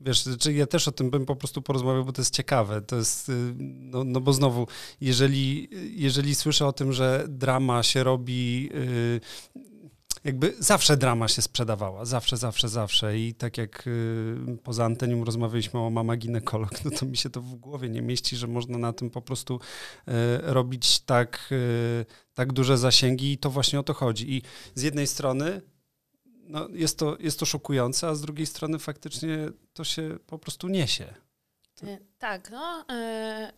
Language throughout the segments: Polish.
Wiesz, czy ja też o tym bym po prostu porozmawiał, bo to jest ciekawe. To jest, y, no, no bo znowu, jeżeli, jeżeli słyszę o tym, że drama się robi, yy, jakby zawsze drama się sprzedawała, zawsze, zawsze, zawsze. I tak jak yy, poza antenium rozmawialiśmy o mama ginekolog, no to mi się to w głowie nie mieści, że można na tym po prostu robić tak, y, tak duże zasięgi i to właśnie o to chodzi. I z jednej strony no, jest, to, jest to szokujące, a z drugiej strony faktycznie to się po prostu niesie. E, tak, no,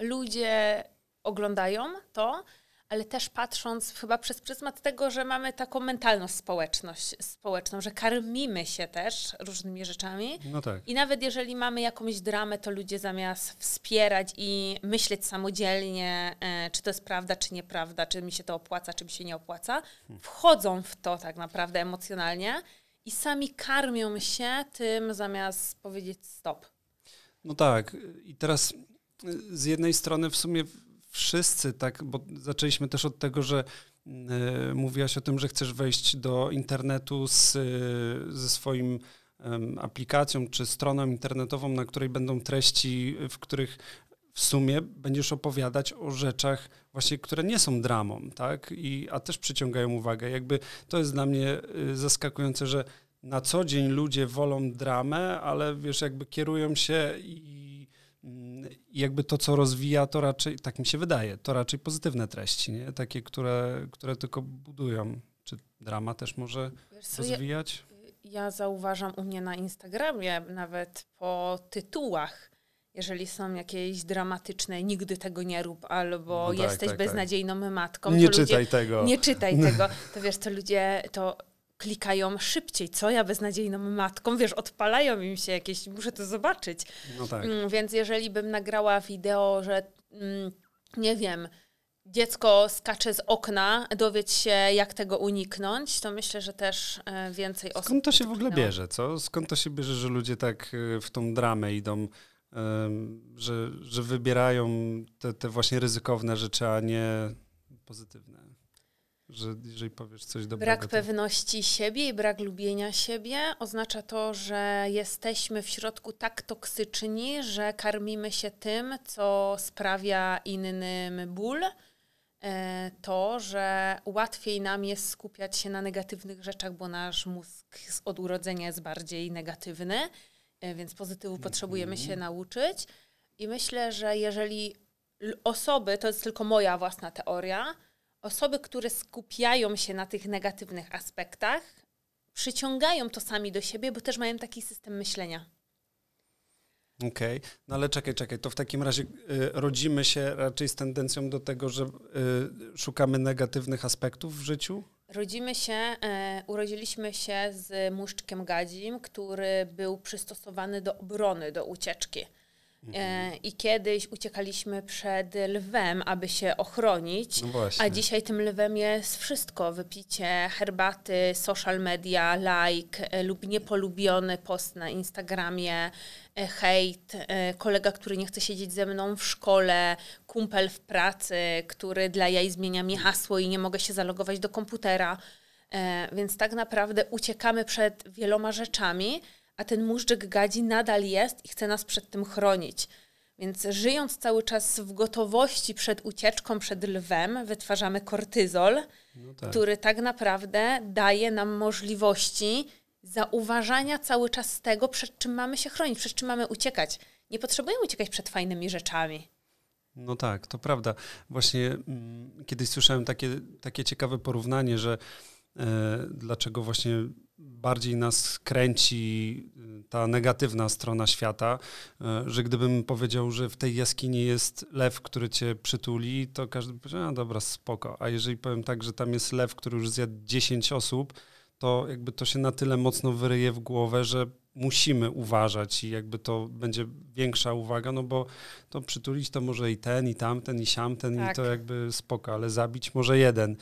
y, ludzie oglądają to, ale też patrząc chyba przez pryzmat tego, że mamy taką mentalność społeczność, społeczną, że karmimy się też różnymi rzeczami. No tak. I nawet jeżeli mamy jakąś dramę, to ludzie zamiast wspierać i myśleć samodzielnie, e, czy to jest prawda, czy nieprawda, czy mi się to opłaca, czy mi się nie opłaca, hmm. wchodzą w to tak naprawdę emocjonalnie i sami karmią się tym, zamiast powiedzieć stop. No tak. I teraz z jednej strony w sumie wszyscy, tak, bo zaczęliśmy też od tego, że y, mówiłaś o tym, że chcesz wejść do internetu z, ze swoim aplikacją czy stroną internetową, na której będą treści, w których w sumie będziesz opowiadać o rzeczach właśnie, które nie są dramą, tak? I, a też przyciągają uwagę. Jakby to jest dla mnie y, zaskakujące, że na co dzień ludzie wolą dramę, ale wiesz, jakby kierują się i, i jakby to, co rozwija, to raczej, tak mi się wydaje, to raczej pozytywne treści, nie? Takie, które, które tylko budują. Czy drama też może rozwijać? Ja, ja zauważam u mnie na Instagramie, nawet po tytułach, jeżeli są jakieś dramatyczne, nigdy tego nie rób, albo no tak, jesteś tak, tak. beznadziejną tak. matką. Nie czytaj ludzie, tego. Nie czytaj tego. To wiesz, to ludzie to klikają szybciej. Co ja beznadziejną matką? Wiesz, odpalają im się jakieś, muszę to zobaczyć. No tak. Mm, więc jeżeli bym nagrała wideo, że mm, nie wiem, dziecko skacze z okna, dowiedz się, jak tego uniknąć, to myślę, że też e, więcej osób. Skąd to się w ogóle bierze, co? Skąd to się bierze, że ludzie tak e, w tą dramę idą? Że, że wybierają te, te właśnie ryzykowne rzeczy, a nie pozytywne. Że jeżeli powiesz coś dobrego. Brak to... pewności siebie i brak lubienia siebie oznacza to, że jesteśmy w środku tak toksyczni, że karmimy się tym, co sprawia innym ból. E, to, że łatwiej nam jest skupiać się na negatywnych rzeczach, bo nasz mózg od urodzenia jest bardziej negatywny więc pozytywu mhm. potrzebujemy się nauczyć. I myślę, że jeżeli osoby, to jest tylko moja własna teoria, osoby, które skupiają się na tych negatywnych aspektach, przyciągają to sami do siebie, bo też mają taki system myślenia. Okej, okay. no ale czekaj, czekaj, to w takim razie y, rodzimy się raczej z tendencją do tego, że y, szukamy negatywnych aspektów w życiu? Rodzimy się, e, urodziliśmy się z muszczkiem gadzim, który był przystosowany do obrony, do ucieczki. E, I kiedyś uciekaliśmy przed lwem, aby się ochronić, no a dzisiaj tym lwem jest wszystko. Wypicie herbaty, social media, like e, lub niepolubiony post na Instagramie, hejt, kolega, który nie chce siedzieć ze mną w szkole, kumpel w pracy, który dla jaj zmienia mi hasło i nie mogę się zalogować do komputera. Więc tak naprawdę uciekamy przed wieloma rzeczami, a ten móżdżek gadzi nadal jest i chce nas przed tym chronić. Więc żyjąc cały czas w gotowości przed ucieczką przed lwem, wytwarzamy kortyzol, no tak. który tak naprawdę daje nam możliwości zauważania cały czas tego, przed czym mamy się chronić, przed czym mamy uciekać. Nie potrzebujemy uciekać przed fajnymi rzeczami. No tak, to prawda. Właśnie mm, kiedyś słyszałem takie, takie ciekawe porównanie, że e, dlaczego właśnie bardziej nas kręci y, ta negatywna strona świata, y, że gdybym powiedział, że w tej jaskini jest lew, który cię przytuli, to każdy by powiedział, no dobra, spoko. A jeżeli powiem tak, że tam jest lew, który już zjadł 10 osób, to jakby to się na tyle mocno wyryje w głowę, że musimy uważać i jakby to będzie większa uwaga, no bo to przytulić to może i ten, i tamten, i siamten, tak. i to jakby spoko, ale zabić może jeden.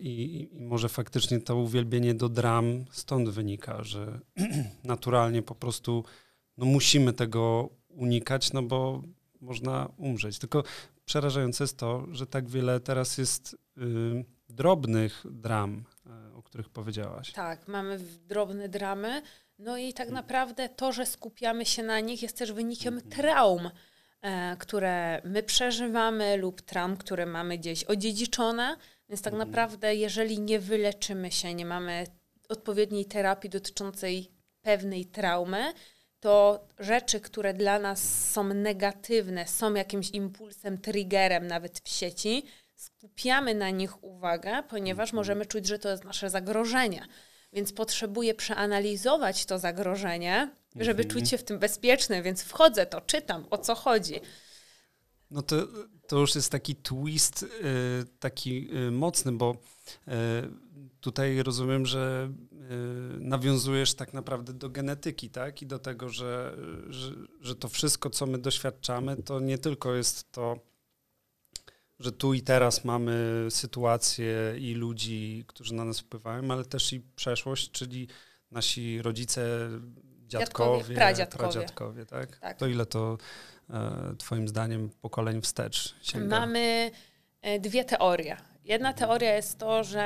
I, I, może faktycznie to uwielbienie do dram stąd wynika, że naturalnie po prostu no musimy tego unikać, no bo można umrzeć. Tylko przerażające jest to, że tak wiele teraz jest y, drobnych dram, których powiedziałaś. Tak, mamy drobne dramy. No i tak naprawdę to, że skupiamy się na nich, jest też wynikiem traum, e, które my przeżywamy lub traum, które mamy gdzieś odziedziczone. Więc tak naprawdę, jeżeli nie wyleczymy się, nie mamy odpowiedniej terapii dotyczącej pewnej traumy, to rzeczy, które dla nas są negatywne, są jakimś impulsem, triggerem nawet w sieci, skupiamy na nich uwagę, ponieważ Mhm. możemy czuć, że to jest nasze zagrożenie. Więc potrzebuję przeanalizować to zagrożenie, żeby Mhm. czuć się w tym bezpieczny, więc wchodzę to, czytam, o co chodzi. No to, to już jest taki twist y, taki y, mocny, bo y, tutaj rozumiem, że nawiązujesz tak naprawdę do genetyki, tak? I do tego, że, że, że to wszystko, co my doświadczamy, to nie tylko jest to, że tu i teraz mamy sytuacje i ludzi, którzy na nas wpływają, ale też i przeszłość, czyli nasi rodzice, dziadkowie, Dziadkowie, pradziadkowie. pradziadkowie tak? Tak. To ile to e, twoim zdaniem pokoleń wstecz sięga? Mamy e, dwie teorie. Jedna teoria jest to, że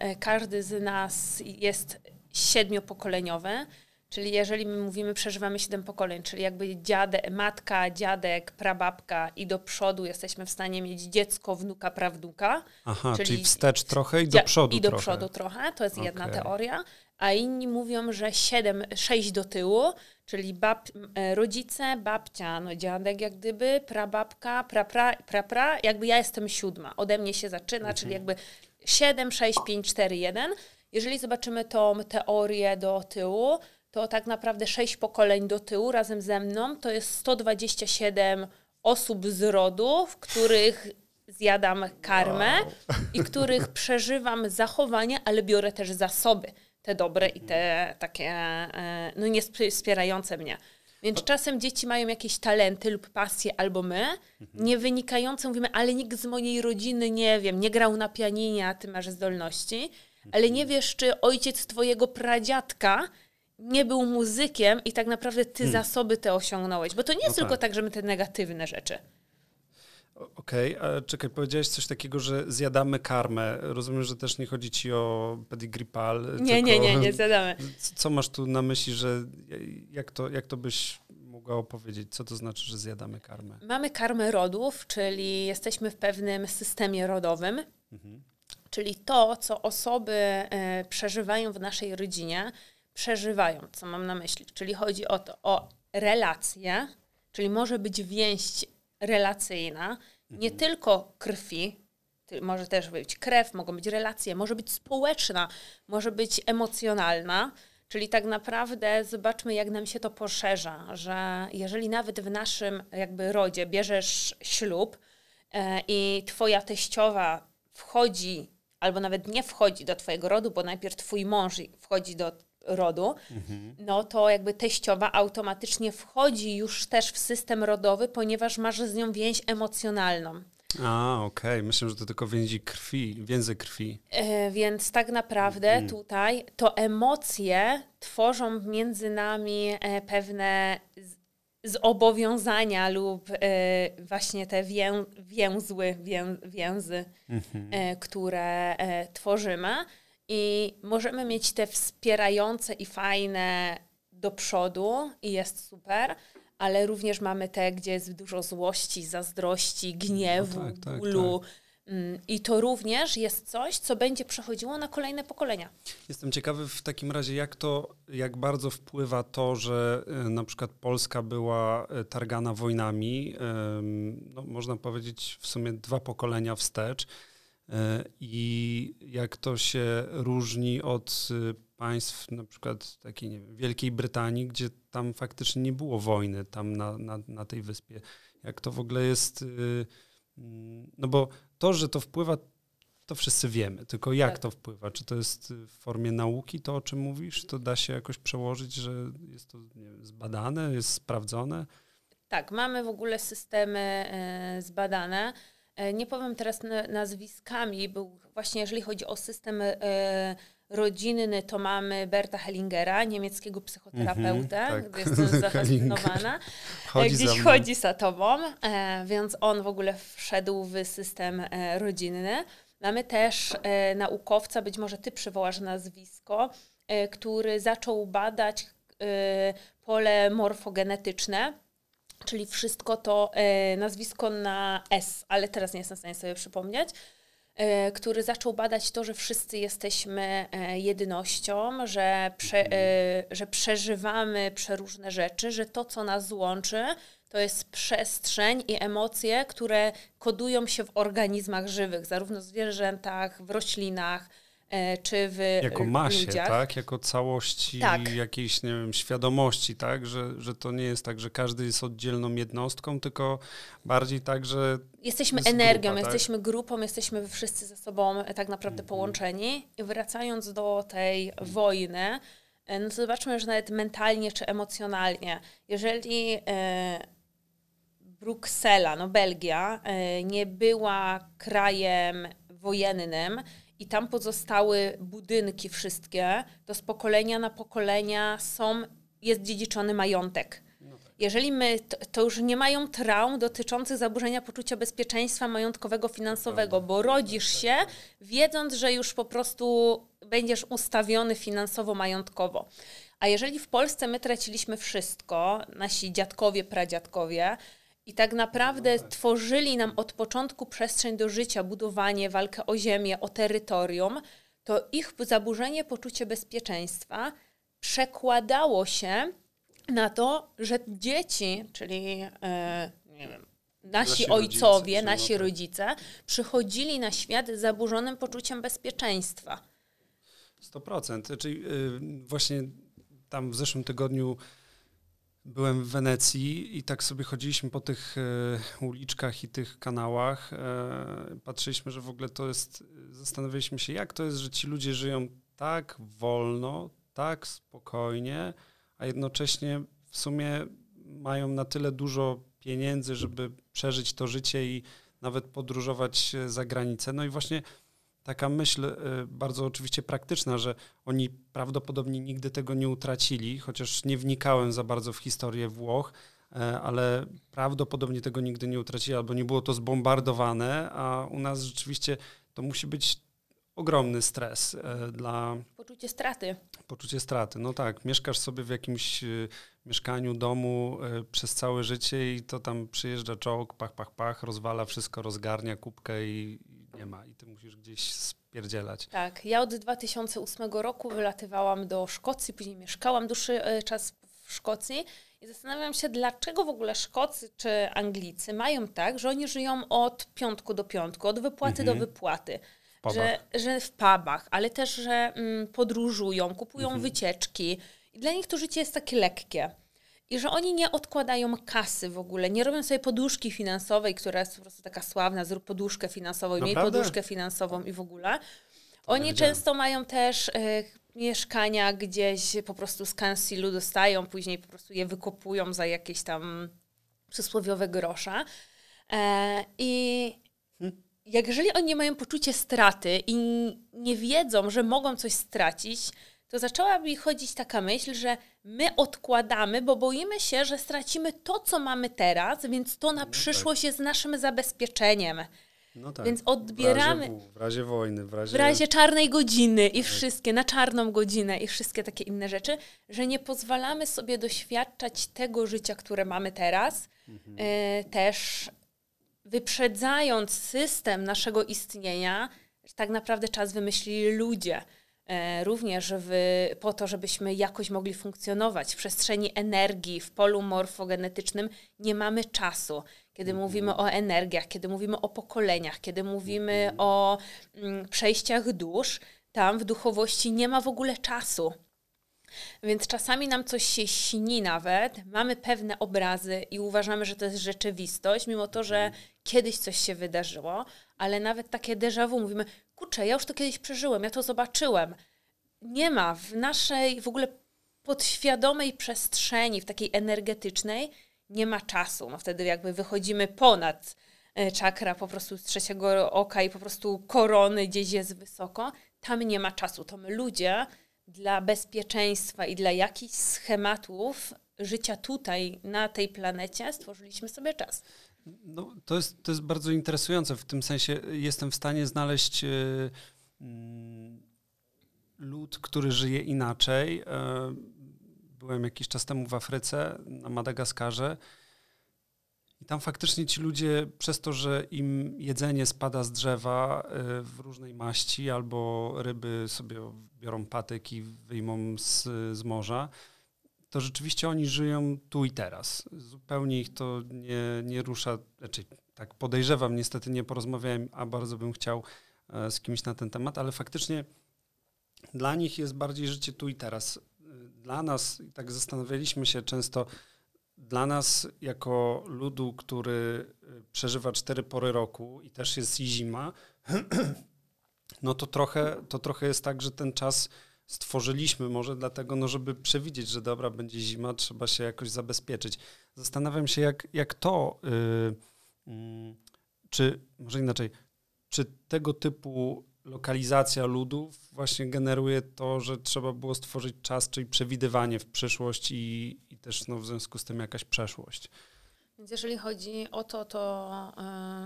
e, każdy z nas jest siedmiopokoleniowy, czyli jeżeli my mówimy przeżywamy siedem pokoleń, czyli jakby dziade, matka, dziadek, prababka i do przodu jesteśmy w stanie mieć dziecko, wnuka, prawnuka. Aha, czyli, czyli wstecz trochę i do przodu I do trochę. przodu trochę, to jest jedna Okej. teoria. A inni mówią, że siedem, sześć do tyłu, czyli bab, e, rodzice, babcia, no dziadek jak gdyby, prababka, prapra, prapra, jakby ja jestem siódma. Ode mnie się zaczyna, Mhm. czyli jakby 7, 6, 5, 4, 1. Jeżeli zobaczymy tą teorię do tyłu, to tak naprawdę sześć pokoleń do tyłu razem ze mną to jest 127 osób z rodu, w których zjadam karmę i których przeżywam zachowania, ale biorę też zasoby, te dobre i te takie, e, no nie sp- wspierające mnie. Więc czasem dzieci mają jakieś talenty lub pasje, albo my, nie wynikające, mówimy, ale nikt z mojej rodziny, nie wiem, nie grał na pianinie, a ty masz zdolności, ale nie wiesz, czy ojciec twojego pradziadka nie był muzykiem i tak naprawdę ty zasoby te osiągnąłeś. Bo to nie jest No tylko tak. tak, że my te negatywne rzeczy. Okej, a czekaj, powiedziałeś coś takiego, że zjadamy karmę. Rozumiem, że też nie chodzi ci o pedigree pal. Nie, nie, nie, nie zjadamy. Co masz tu na myśli, że jak to, jak to byś mogła opowiedzieć? Co to znaczy, że zjadamy karmę? Mamy karmę rodów, czyli jesteśmy w pewnym systemie rodowym, czyli to, co osoby e, przeżywają w naszej rodzinie, przeżywają, co mam na myśli. Czyli chodzi o to, o relacje, czyli może być więź relacyjna, nie tylko krwi, może też być krew, mogą być relacje, może być społeczna, może być emocjonalna. Czyli tak naprawdę zobaczmy, jak nam się to poszerza, że jeżeli nawet w naszym jakby rodzie bierzesz ślub e, i twoja teściowa wchodzi, albo nawet nie wchodzi do twojego rodu, bo najpierw twój mąż wchodzi do rodu, no to jakby teściowa automatycznie wchodzi już też w system rodowy, ponieważ masz z nią więź emocjonalną. A, okej. Myślę, że to tylko więzi krwi, więzy krwi. E, Więc tak naprawdę tutaj to emocje tworzą między nami e, pewne zobowiązania lub e, właśnie te wię, więzły, wię, więzy, e, które e, tworzymy. I możemy mieć te wspierające i fajne do przodu i jest super, ale również mamy te, gdzie jest dużo złości, zazdrości, gniewu, tak, tak, bólu. Mm, I to również jest coś, co będzie przechodziło na kolejne pokolenia. Jestem ciekawy w takim razie, jak to, jak bardzo wpływa to, że e, na przykład Polska była e, targana wojnami, no, można powiedzieć w sumie dwa pokolenia wstecz i jak to się różni od e, państw na przykład takiej, nie wiem, Wielkiej Brytanii, gdzie tam faktycznie nie było wojny tam na, na, na tej wyspie. Jak to w ogóle jest, y, mm, no bo to, że to wpływa, to wszyscy wiemy, tylko jak Tak. to wpływa? Czy to jest w formie nauki, to o czym mówisz? To da się jakoś przełożyć, że jest to wiem, zbadane, jest sprawdzone? Tak, mamy w ogóle systemy e, zbadane. E, nie powiem teraz na, nazwiskami, bo właśnie jeżeli chodzi o system e, rodzinny, to mamy Berta Hellingera, niemieckiego psychoterapeutę, Mhm, tak. gdy jestem zafascynowana. Chodzi gdzieś za chodzi za tobą, e, więc on w ogóle wszedł w system e, rodzinny. Mamy też e, naukowca, być może ty przywołasz nazwisko, e, który zaczął badać pole morfogenetyczne, czyli wszystko to nazwisko na S, ale teraz nie jestem w stanie sobie przypomnieć który zaczął badać to, że wszyscy jesteśmy jednością, że, prze, że przeżywamy przeróżne rzeczy, że to, co nas łączy, to jest przestrzeń i emocje, które kodują się w organizmach żywych, zarówno w zwierzętach, w roślinach, e, czy w Jako masie, ludziach. tak? Jako całości tak. jakiejś, nie wiem, świadomości, tak? Że, że to nie jest tak, że każdy jest oddzielną jednostką, tylko bardziej tak, że Jesteśmy energią, grupa, tak? jesteśmy grupą, jesteśmy wszyscy ze sobą e, tak naprawdę -hmm. połączeni. I wracając do tej wojny, e, no to zobaczmy, że nawet mentalnie czy emocjonalnie, jeżeli Bruksela, no Belgia, e, nie była krajem wojennym i tam pozostały budynki wszystkie, to z pokolenia na pokolenia są, jest dziedziczony majątek. No tak. Jeżeli my, to, to, już nie mają traum dotyczących zaburzenia poczucia bezpieczeństwa majątkowego, finansowego, bo rodzisz się wiedząc, że już po prostu będziesz ustawiony finansowo-majątkowo. A jeżeli w Polsce my traciliśmy wszystko, nasi dziadkowie, pradziadkowie, i tak naprawdę tworzyli nam od początku przestrzeń do życia, budowanie, walkę o ziemię, o terytorium, to ich zaburzenie poczucia bezpieczeństwa przekładało się na to, że dzieci, czyli e, nie wiem, nasi, nasi ojcowie, rodzice, nasi rodzice, przychodzili na świat z zaburzonym poczuciem bezpieczeństwa. 100%. Czyli yy, właśnie tam w zeszłym tygodniu Byłem w Wenecji i tak sobie chodziliśmy po tych e, uliczkach i tych kanałach. E, patrzyliśmy, że w ogóle to jest. Zastanawialiśmy się, jak to jest, że ci ludzie żyją tak wolno, tak spokojnie, a jednocześnie w sumie mają na tyle dużo pieniędzy, żeby przeżyć to życie i nawet podróżować za granicę. No i właśnie taka myśl y, bardzo oczywiście praktyczna, że oni prawdopodobnie nigdy tego nie utracili, chociaż nie wnikałem za bardzo w historię Włoch, e, ale prawdopodobnie tego nigdy nie utracili, albo nie było to zbombardowane, a u nas rzeczywiście to musi być ogromny stres e, dla... Poczucie straty. Poczucie straty, no tak. Mieszkasz sobie w jakimś y, mieszkaniu, domu y, przez całe życie i to tam przyjeżdża czołg, pach, pach, pach, rozwala wszystko, rozgarnia kubkę i, nie ma i ty musisz gdzieś spierdzielać. Tak, ja od 2008 roku wylatywałam do Szkocji, później mieszkałam dłuższy e, czas w Szkocji i zastanawiam się, dlaczego w ogóle Szkocy czy Anglicy mają tak, że oni żyją od piątku do piątku, od wypłaty mhm. do wypłaty. Że, że w pubach, ale też, że mm, podróżują, kupują mhm. wycieczki. I dla nich to życie jest takie lekkie i że oni nie odkładają kasy w ogóle, nie robią sobie poduszki finansowej, która jest po prostu taka sławna, zrób poduszkę finansową, miej poduszkę finansową i w ogóle. Oni często mają też y, mieszkania gdzieś po prostu z kansilu dostają, później po prostu je wykopują za jakieś tam przysłowiowe grosze. E, I hmm. jak jeżeli oni nie mają poczucia straty i nie wiedzą, że mogą coś stracić, to zaczęła mi chodzić taka myśl, że my odkładamy, bo boimy się, że stracimy to, co mamy teraz, więc to na no tak. przyszłość tak. jest naszym zabezpieczeniem. No tak. Więc odbieramy. W razie, w razie wojny, w razie... w razie czarnej godziny i tak. wszystkie, na czarną godzinę i wszystkie takie inne rzeczy, że nie pozwalamy sobie doświadczać tego życia, które mamy teraz, mhm. y, też wyprzedzając system naszego istnienia, tak naprawdę czas wymyślili ludzie. E, również w, po to, żebyśmy jakoś mogli funkcjonować w przestrzeni energii, w polu morfogenetycznym, nie mamy czasu. Kiedy mhm. mówimy o energiach, kiedy mówimy o pokoleniach, kiedy mówimy mhm. o mm, przejściach dusz, tam w duchowości nie ma w ogóle czasu. Więc czasami nam coś się śni nawet, mamy pewne obrazy i uważamy, że to jest rzeczywistość, mimo to, że mhm. kiedyś coś się wydarzyło, ale nawet takie déjà vu, mówimy, kurczę, ja już to kiedyś przeżyłem, ja to zobaczyłem. Nie ma w naszej w ogóle podświadomej przestrzeni, w takiej energetycznej, nie ma czasu. No wtedy jakby wychodzimy ponad e, czakra po prostu z trzeciego oka i po prostu korony gdzieś jest wysoko. Tam nie ma czasu. To my ludzie dla bezpieczeństwa i dla jakichś schematów życia tutaj, na tej planecie, stworzyliśmy sobie czas. No, to, jest, to jest bardzo interesujące. W tym sensie jestem w stanie znaleźć y, lud, który żyje inaczej. Y, byłem jakiś czas temu w Afryce, na Madagaskarze. I tam faktycznie ci ludzie, przez to, że im jedzenie spada z drzewa y, w różnej maści, albo ryby sobie biorą patyk i wyjmą z, z morza, to rzeczywiście oni żyją tu i teraz. Zupełnie ich to nie, nie rusza, znaczy tak podejrzewam, niestety nie porozmawiałem, a bardzo bym chciał e, z kimś na ten temat, ale faktycznie dla nich jest bardziej życie tu i teraz. Dla nas, i tak zastanawialiśmy się często, dla nas jako ludu, który e, przeżywa cztery pory roku i też jest i zima, no to trochę, to trochę jest tak, że ten czas stworzyliśmy może dlatego, no żeby przewidzieć, że dobra, będzie zima, trzeba się jakoś zabezpieczyć. Zastanawiam się, jak, jak to, yy, yy, czy może inaczej, czy tego typu lokalizacja ludów właśnie generuje to, że trzeba było stworzyć czas, czyli przewidywanie w przyszłość i, i też no, w związku z tym jakaś przeszłość. Więc jeżeli chodzi o to, to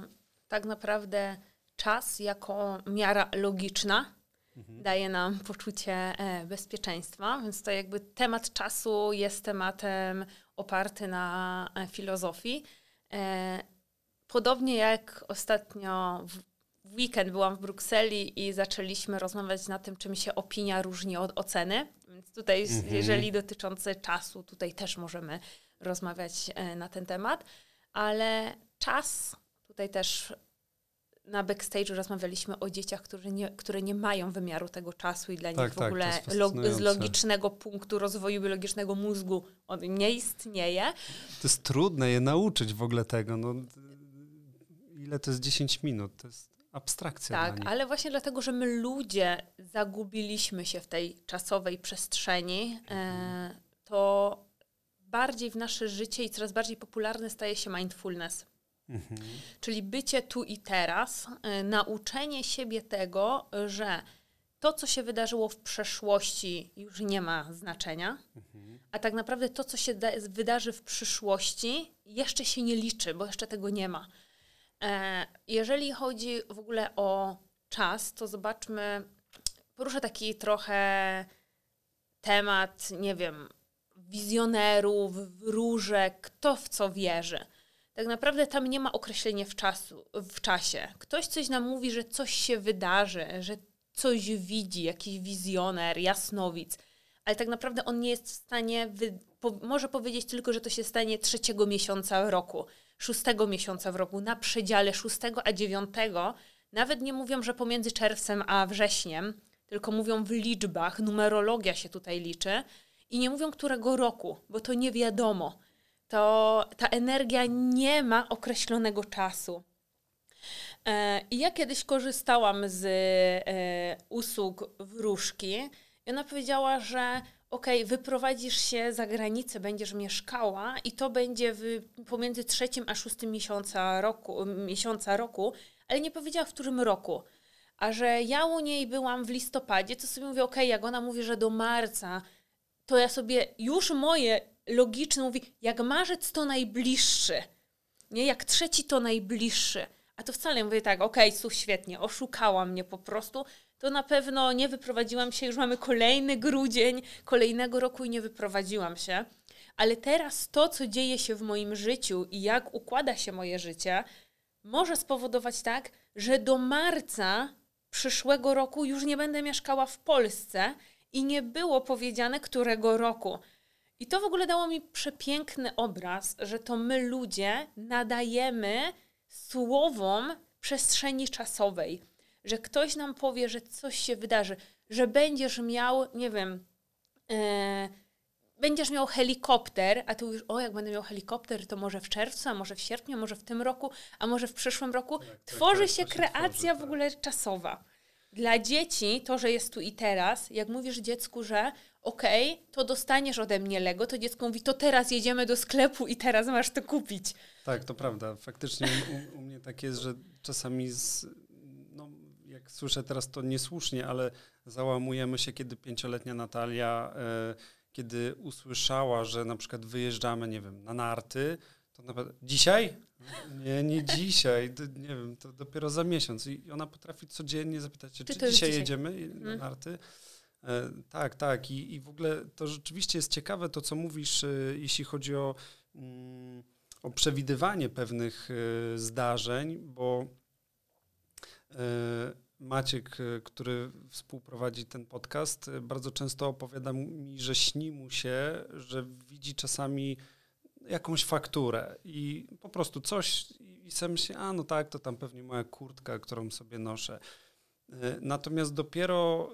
yy, tak naprawdę czas jako miara logiczna mhm. daje nam poczucie e, bezpieczeństwa, więc to jakby temat czasu jest tematem oparty na e, filozofii. E, podobnie jak ostatnio w weekend byłam w Brukseli i zaczęliśmy rozmawiać na tym, czym się opinia różni od oceny. Więc tutaj, mhm. jeżeli dotyczące czasu, tutaj też możemy rozmawiać na ten temat, ale czas tutaj też na backstage rozmawialiśmy o dzieciach, które nie, które nie mają wymiaru tego czasu i dla tak, nich w tak, ogóle log, z logicznego punktu rozwoju biologicznego mózgu on nie istnieje. To jest trudne je nauczyć w ogóle tego. No, ile to jest 10 minut? To jest abstrakcja. Tak, ale właśnie dlatego, że my ludzie zagubiliśmy się w tej czasowej przestrzeni, e, to bardziej w nasze życie i coraz bardziej popularny staje się mindfulness. Mhm. Czyli bycie tu i teraz, y, nauczenie siebie tego, że to, co się wydarzyło w przeszłości, już nie ma znaczenia, mhm. a tak naprawdę to, co się da, wydarzy w przyszłości, jeszcze się nie liczy, bo jeszcze tego nie ma. E, jeżeli chodzi w ogóle o czas, to zobaczmy, poruszę taki trochę temat, nie wiem, wizjonerów, wróżek, kto w co wierzy tak naprawdę tam nie ma określenia w, czasu, w czasie. Ktoś coś nam mówi, że coś się wydarzy, że coś widzi, jakiś wizjoner, jasnowic, ale tak naprawdę on nie jest w stanie, wy, po, może powiedzieć tylko, że to się stanie trzeciego miesiąca roku, szóstego miesiąca w roku, na przedziale szóstego a dziewiątego. Nawet nie mówią, że pomiędzy czerwcem a wrześniem, tylko mówią w liczbach, numerologia się tutaj liczy i nie mówią którego roku, bo to nie wiadomo to ta energia nie ma określonego czasu. E, I ja kiedyś korzystałam z e, usług wróżki i ona powiedziała, że okej, okay, wyprowadzisz się za granicę, będziesz mieszkała i to będzie w, pomiędzy trzecim a szóstym miesiąca roku, miesiąca roku, ale nie powiedziała w którym roku. A że ja u niej byłam w listopadzie, to sobie mówię, okej, okay, jak ona mówi, że do marca, to ja sobie już moje logiczny, mówi, jak marzec to najbliższy, nie? Jak trzeci to najbliższy. A to wcale mówię tak, okej, okay, świetnie, oszukała mnie po prostu. To na pewno nie wyprowadziłam się, już mamy kolejny grudzień kolejnego roku i nie wyprowadziłam się. Ale teraz to, co dzieje się w moim życiu i jak układa się moje życie, może spowodować tak, że do marca przyszłego roku już nie będę mieszkała w Polsce i nie było powiedziane, którego roku. I to w ogóle dało mi przepiękny obraz, że to my ludzie nadajemy słowom przestrzeni czasowej. Że ktoś nam powie, że coś się wydarzy, że będziesz miał, nie wiem, e, będziesz miał helikopter, a ty już, o, jak będę miał helikopter, to może w czerwcu, a może w sierpniu, a może w tym roku, a może w przyszłym roku. Tak, tak Tworzy tak, się kreacja się tworzy, w ogóle czasowa. Dla dzieci to, że jest tu i teraz, jak mówisz dziecku, że okej, okay, to dostaniesz ode mnie Lego, to dziecko mówi, to teraz jedziemy do sklepu i teraz masz to kupić. Tak, to prawda. Faktycznie u, u mnie tak jest, że czasami z, no, jak słyszę teraz to niesłusznie, ale załamujemy się, kiedy pięcioletnia Natalia, e, kiedy usłyszała, że na przykład wyjeżdżamy, nie wiem, na narty, to nawet dzisiaj? Nie, nie dzisiaj, nie wiem, to dopiero za miesiąc. I ona potrafi codziennie zapytać się, czy, czy dzisiaj, dzisiaj jedziemy na hmm. narty. E, tak, tak. I, I w ogóle to rzeczywiście jest ciekawe to, co mówisz, e, jeśli chodzi o, mm, o przewidywanie pewnych e, zdarzeń, bo Maciek, który współprowadzi ten podcast, bardzo często opowiada mi, że śni mu się, że widzi czasami jakąś fakturę i po prostu coś i sam się, a no tak, to tam pewnie moja kurtka, którą sobie noszę. Natomiast dopiero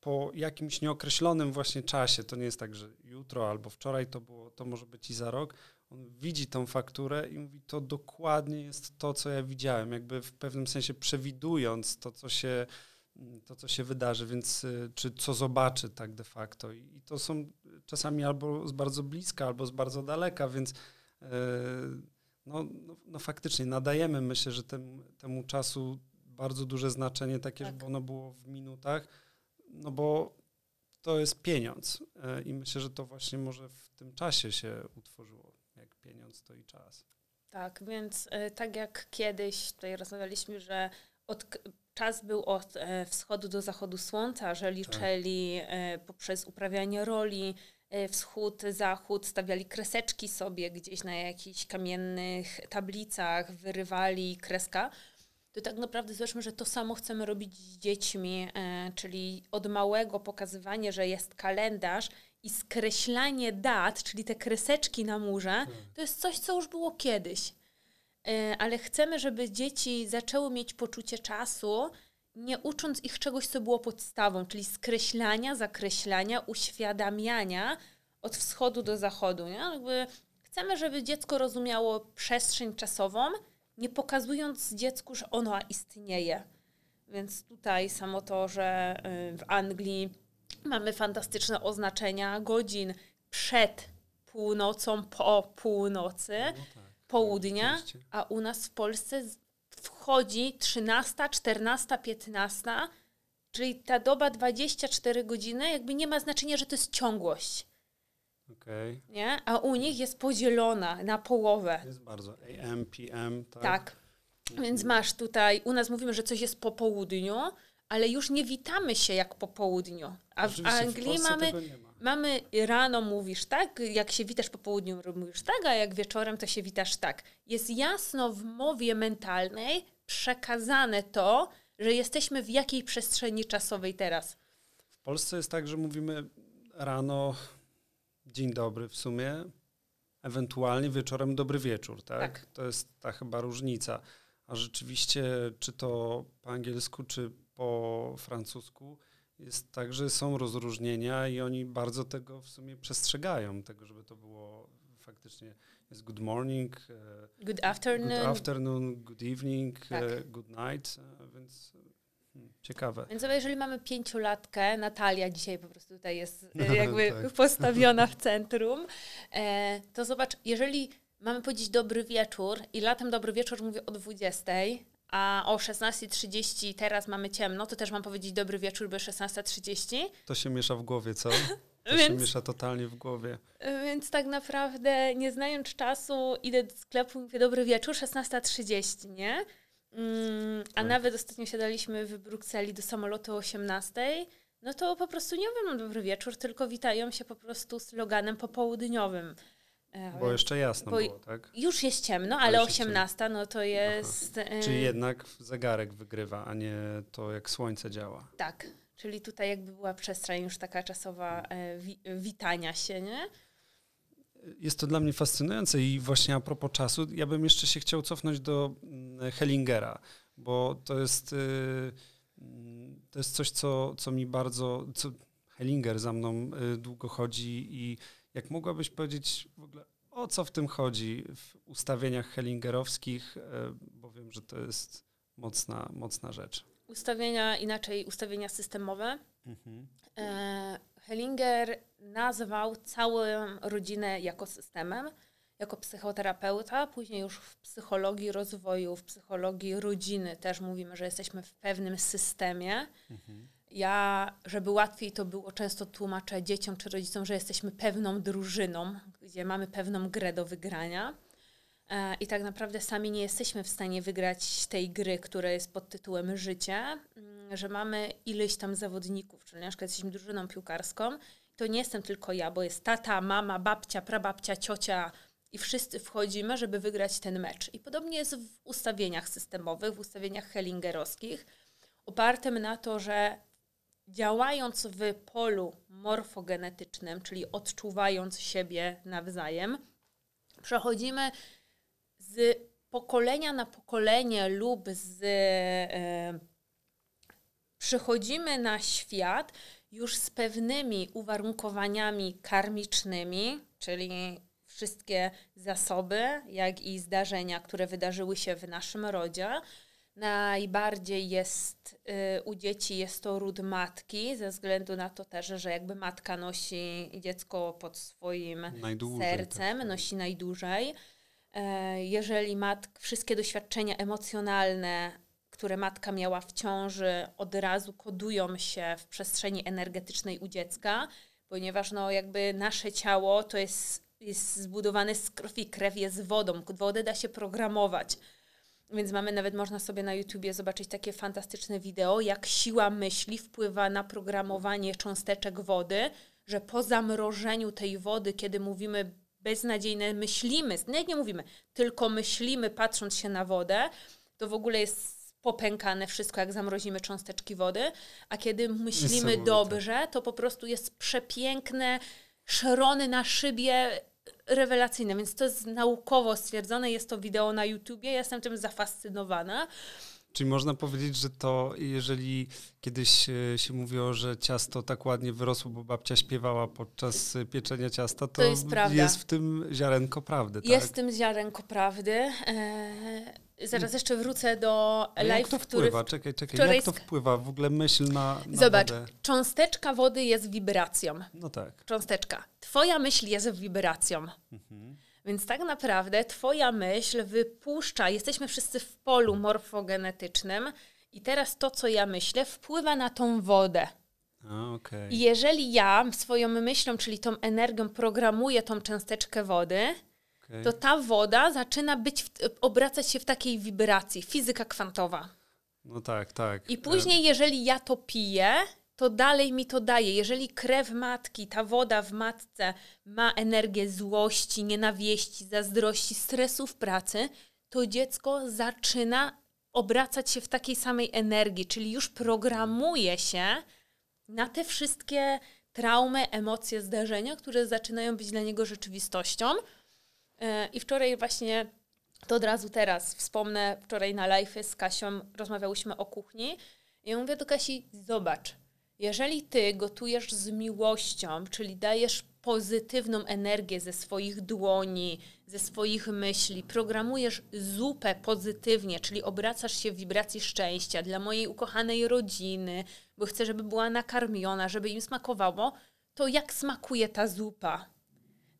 po jakimś nieokreślonym właśnie czasie, to nie jest tak, że jutro albo wczoraj to było, to może być i za rok, on widzi tą fakturę i mówi, to dokładnie jest to, co ja widziałem, jakby w pewnym sensie przewidując to, co się, to, co się wydarzy, więc y, czy co zobaczy tak de facto. I to są czasami albo z bardzo bliska, albo z bardzo daleka, więc y, no, no, no faktycznie nadajemy, myślę, że temu, temu czasu bardzo duże znaczenie takie, tak. żeby ono było w minutach, no bo to jest pieniądz e, i myślę, że to właśnie może w tym czasie się utworzyło, jak pieniądz to i czas. Tak, więc e, tak jak kiedyś tutaj rozmawialiśmy, że od, czas był od e, wschodu do zachodu słońca, że liczyli tak. poprzez uprawianie roli wschód, zachód, stawiali kreseczki sobie gdzieś na jakichś kamiennych tablicach, wyrywali kreska, to tak naprawdę zobaczmy, że to samo chcemy robić z dziećmi, e, czyli od małego pokazywanie, że jest kalendarz i skreślanie dat, czyli te kreseczki na murze, tak. to jest coś, co już było kiedyś. E, ale chcemy, żeby dzieci zaczęły mieć poczucie czasu, nie ucząc ich czegoś, co było podstawą, czyli skreślania, zakreślania, uświadamiania od wschodu do zachodu. Nie? Jakby chcemy, żeby dziecko rozumiało przestrzeń czasową, nie pokazując dziecku, że ona istnieje. Więc tutaj samo to, że y, w Anglii mamy fantastyczne oznaczenia godzin przed północą, po północy, no tak, południa, tak, a u nas w Polsce wchodzi 13, 14, 15, czyli ta doba 24 godziny jakby nie ma znaczenia, że to jest ciągłość. Okay. Nie? A u nich jest podzielona na połowę. Jest bardzo. AM, PM, tak? Tak. Więc masz tutaj, u nas mówimy, że coś jest po południu, ale już nie witamy się jak po południu. A w Anglii w mamy, mamy rano mówisz tak, jak się witasz po południu mówisz tak, a jak wieczorem to się witasz tak. Jest jasno w mowie mentalnej przekazane to, że jesteśmy w jakiej przestrzeni czasowej teraz. W Polsce jest tak, że mówimy rano dzień dobry w sumie, ewentualnie wieczorem dobry wieczór, tak? tak? To jest ta chyba różnica. A rzeczywiście, czy to po angielsku, czy po francusku, jest tak, że są rozróżnienia i oni bardzo tego w sumie przestrzegają, tego, żeby to było faktycznie jest good morning, e, good afternoon, good, afternoon, good evening, tak. E, good night, e, więc ciekawe. Więc jeżeli mamy pięciolatkę, Natalia dzisiaj po prostu tutaj jest no, jakby tak. postawiona w centrum, e, to zobacz, jeżeli mamy powiedzieć dobry wieczór i latem dobry wieczór mówię o 20, a o 16.30 teraz mamy ciemno, to też mam powiedzieć dobry wieczór, bo 16.30. To się miesza w głowie, co? To więc, się miesza totalnie w głowie. Więc tak naprawdę, nie znając czasu, idę do sklepu i mówię dobry wieczór, 16.30, nie? Mm, a tak. nawet ostatnio siadaliśmy w Brukseli do samolotu o 18, no to po prostu nie mówią dobry wieczór, tylko witają się po prostu sloganem popołudniowym. E, bo jeszcze jasno bo było, tak? Już jest ciemno, ale 18 no to jest... E, czyli jednak zegarek wygrywa, a nie to, jak słońce działa. Tak, czyli tutaj jakby była przestrzeń już taka czasowa e, wi witania się, nie? Jest to dla mnie fascynujące i właśnie a propos czasu, ja bym jeszcze się chciał cofnąć do mm, Hellingera, bo to jest, y, mm, to jest coś, co, co mi bardzo, co Hellinger za mną y, długo chodzi i jak mogłabyś powiedzieć w ogóle o co w tym chodzi w ustawieniach hellingerowskich, y, bo wiem, że to jest mocna, mocna rzecz. Ustawienia, inaczej ustawienia systemowe. Mhm. E, Hellinger nazwał całą rodzinę jako systemem, jako psychoterapeuta, później już w psychologii rozwoju, w psychologii rodziny też mówimy, że jesteśmy w pewnym systemie. Mhm. Ja, żeby łatwiej to było, często tłumaczę dzieciom czy rodzicom, że jesteśmy pewną drużyną, gdzie mamy pewną grę do wygrania. E, I tak naprawdę sami nie jesteśmy w stanie wygrać tej gry, która jest pod tytułem życie, mm, że mamy ileś tam zawodników, czyli na przykład jesteśmy drużyną piłkarską. To nie jestem tylko ja, bo jest tata, mama, babcia, prababcia, ciocia i wszyscy wchodzimy, żeby wygrać ten mecz. I podobnie jest w ustawieniach systemowych, w ustawieniach hellingerowskich, opartym na to, że działając w polu morfogenetycznym, czyli odczuwając siebie nawzajem, przechodzimy z pokolenia na pokolenie lub z e, przychodzimy na świat już z pewnymi uwarunkowaniami karmicznymi, czyli wszystkie zasoby, jak i zdarzenia, które wydarzyły się w naszym rodzie. Najbardziej jest y, u dzieci jest to ród matki, ze względu na to też, że jakby matka nosi dziecko pod swoim najdłużej, sercem, tak. nosi najdłużej. E, jeżeli mat, wszystkie doświadczenia emocjonalne, które matka miała w ciąży, od razu kodują się w przestrzeni energetycznej u dziecka, ponieważ no, jakby nasze ciało to jest, jest zbudowane z krwi, krew jest wodą, wodę da się programować. Więc mamy nawet, można sobie na YouTubie zobaczyć takie fantastyczne wideo, jak siła myśli wpływa na programowanie cząsteczek wody, że po zamrożeniu tej wody, kiedy mówimy beznadziejne myślimy, nie, nie mówimy, tylko myślimy patrząc się na wodę, to w ogóle jest popękane wszystko, jak zamrozimy cząsteczki wody, a kiedy myślimy dobrze, to po prostu jest przepiękne, szerony na szybie, rewelacyjne, więc to jest naukowo stwierdzone, jest to wideo na YouTubie, ja jestem tym zafascynowana. Czyli można powiedzieć, że to, jeżeli kiedyś e, się mówiło, że ciasto tak ładnie wyrosło, bo babcia śpiewała podczas pieczenia ciasta, to, to jest, jest, w tym ziarenko prawdy. Tak? Jest w tym ziarenko prawdy. Eee, zaraz jeszcze wrócę do A live, jak to wpływa? Czekaj, czekaj. Jak to wpływa? W ogóle myśl na, na Zobacz, wodę. cząsteczka wody jest wibracją. No tak. Cząsteczka. Twoja myśl jest wibracją. Mhm. Więc tak naprawdę Twoja myśl wypuszcza, jesteśmy wszyscy w polu morfogenetycznym i teraz to, co ja myślę, wpływa na tą wodę. A, okay. I jeżeli ja swoją myślą, czyli tą energią programuję tą cząsteczkę wody, okay. to ta woda zaczyna być, w, obracać się w takiej wibracji, fizyka kwantowa. No tak, tak. I później, jeżeli ja to piję, to dalej mi to daje. Jeżeli krew matki, ta woda w matce ma energię złości, nienawiści, zazdrości, stresu w pracy, to dziecko zaczyna obracać się w takiej samej energii, czyli już programuje się na te wszystkie traumy, emocje, zdarzenia, które zaczynają być dla niego rzeczywistością. E, I wczoraj właśnie, to od razu teraz wspomnę, wczoraj na live z Kasią rozmawiałyśmy o kuchni i ja mówię do Kasi, zobacz, jeżeli ty gotujesz z miłością, czyli dajesz pozytywną energię ze swoich dłoni, ze swoich myśli, programujesz zupę pozytywnie, czyli obracasz się w wibracji szczęścia dla mojej ukochanej rodziny, bo chcę, żeby była nakarmiona, żeby im smakowało, to jak smakuje ta zupa?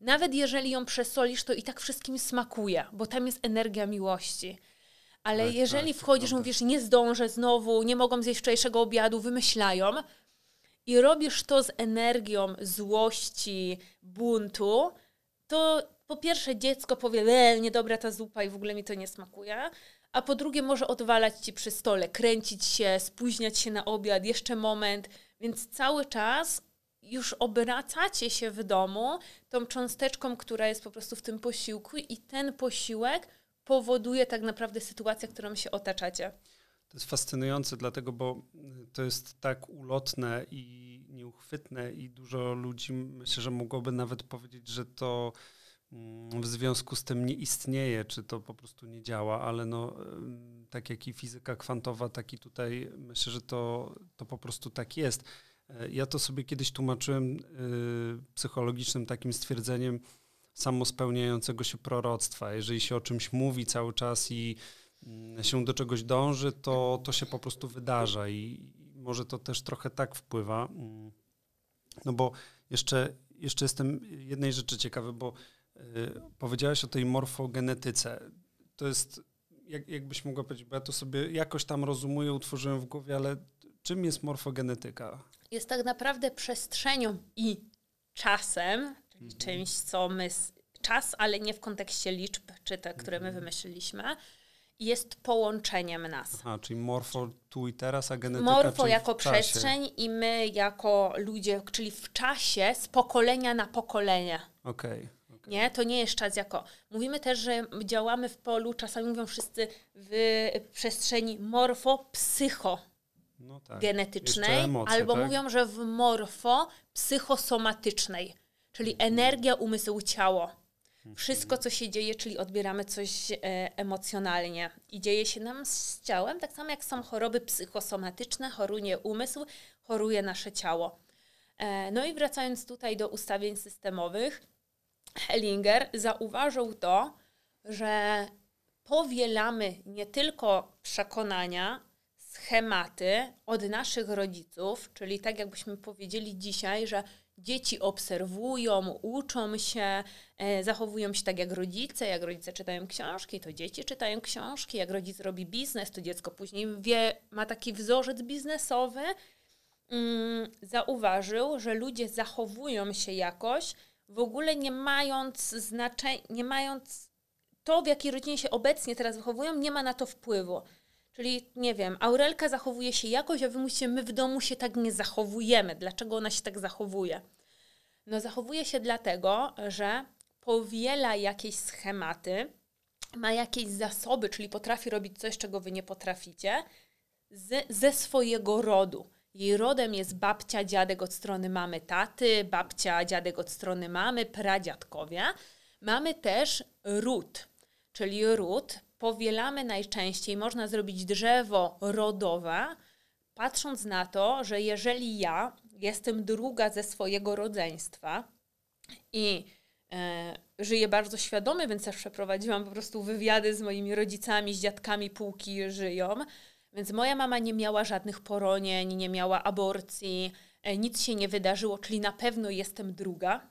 Nawet jeżeli ją przesolisz, to i tak wszystkim smakuje, bo tam jest energia miłości. Ale tak, jeżeli tak, wchodzisz, mówisz, nie zdążę znowu, nie mogą zjeść wczorajszego obiadu, wymyślają, i robisz to z energią złości, buntu, to po pierwsze dziecko powie, e, niedobra ta zupa i w ogóle mi to nie smakuje, a po drugie może odwalać ci przy stole, kręcić się, spóźniać się na obiad, jeszcze moment, więc cały czas już obracacie się w domu tą cząsteczką, która jest po prostu w tym posiłku i ten posiłek powoduje tak naprawdę sytuację, którą się otaczacie. To jest fascynujące, dlatego, bo to jest tak ulotne i nieuchwytne, i dużo ludzi myślę, że mogłoby nawet powiedzieć, że to mm, w związku z tym nie istnieje, czy to po prostu nie działa, ale no, tak jak i fizyka kwantowa, tak i tutaj myślę, że to, to po prostu tak jest. E, ja to sobie kiedyś tłumaczyłem y, psychologicznym takim stwierdzeniem samospełniającego się proroctwa. Jeżeli się o czymś mówi cały czas i się do czegoś dąży, to, to się po prostu wydarza i może to też trochę tak wpływa. Mm. No bo jeszcze, jeszcze jestem jednej rzeczy ciekawy, bo y, powiedziałaś o tej morfogenetyce. To jest, jak, jakbyś mogła powiedzieć, bo ja to sobie jakoś tam rozumuję, utworzyłem w głowie, ale czym jest morfogenetyka? Jest tak naprawdę przestrzenią i czasem, czyli mhm. czymś, co my czas, ale nie w kontekście liczb, czy te, które my mhm. wymyśliliśmy. Jest połączeniem nas. Aha, czyli morfo tu i teraz, a genetyka Morfo jako przestrzeń i my jako ludzie, czyli w czasie z pokolenia na pokolenie. Okej. Okay. Nie, to nie jest czas jako. Mówimy też, że działamy w polu, czasami mówią wszyscy w przestrzeni morfo-psycho. No tak. genetycznej, emocje, albo tak? mówią, że w morfo psychosomatycznej, czyli energia, umysł, ciało. Wszystko, co się dzieje, czyli odbieramy coś e, emocjonalnie i dzieje się nam z ciałem, tak samo jak są choroby psychosomatyczne, choruje umysł, choruje nasze ciało. E, no i wracając tutaj do ustawień systemowych, Hellinger zauważył to, że powielamy nie tylko przekonania, schematy od naszych rodziców, czyli tak jakbyśmy powiedzieli dzisiaj, że dzieci obserwują, uczą się, e, zachowują się tak jak rodzice. Jak rodzice czytają książki, to dzieci czytają książki. Jak rodzic robi biznes, to dziecko później wie, ma taki wzorzec biznesowy. Mm, zauważył, że ludzie zachowują się jakoś, w ogóle nie mając znaczenia, nie mając to, w jakiej rodzinie się obecnie teraz wychowują, nie ma na to wpływu. Czyli nie wiem, Aurelka zachowuje się jakoś, a wy musicie, my w domu się tak nie zachowujemy. Dlaczego ona się tak zachowuje? No zachowuje się dlatego, że powiela jakieś schematy, ma jakieś zasoby, czyli potrafi robić coś, czego wy nie potraficie, z, ze swojego rodu. Jej rodem jest babcia, dziadek od strony mamy, taty, babcia, dziadek od strony mamy, pradziadkowie. Mamy też ród, czyli ród powielamy najczęściej, można zrobić drzewo rodowe, patrząc na to, że jeżeli ja jestem druga ze swojego rodzeństwa i e, żyję bardzo świadomie, więc też przeprowadziłam po prostu wywiady z moimi rodzicami, z dziadkami, półki żyją, więc moja mama nie miała żadnych poronień, nie miała aborcji, e, nic się nie wydarzyło, czyli na pewno jestem druga.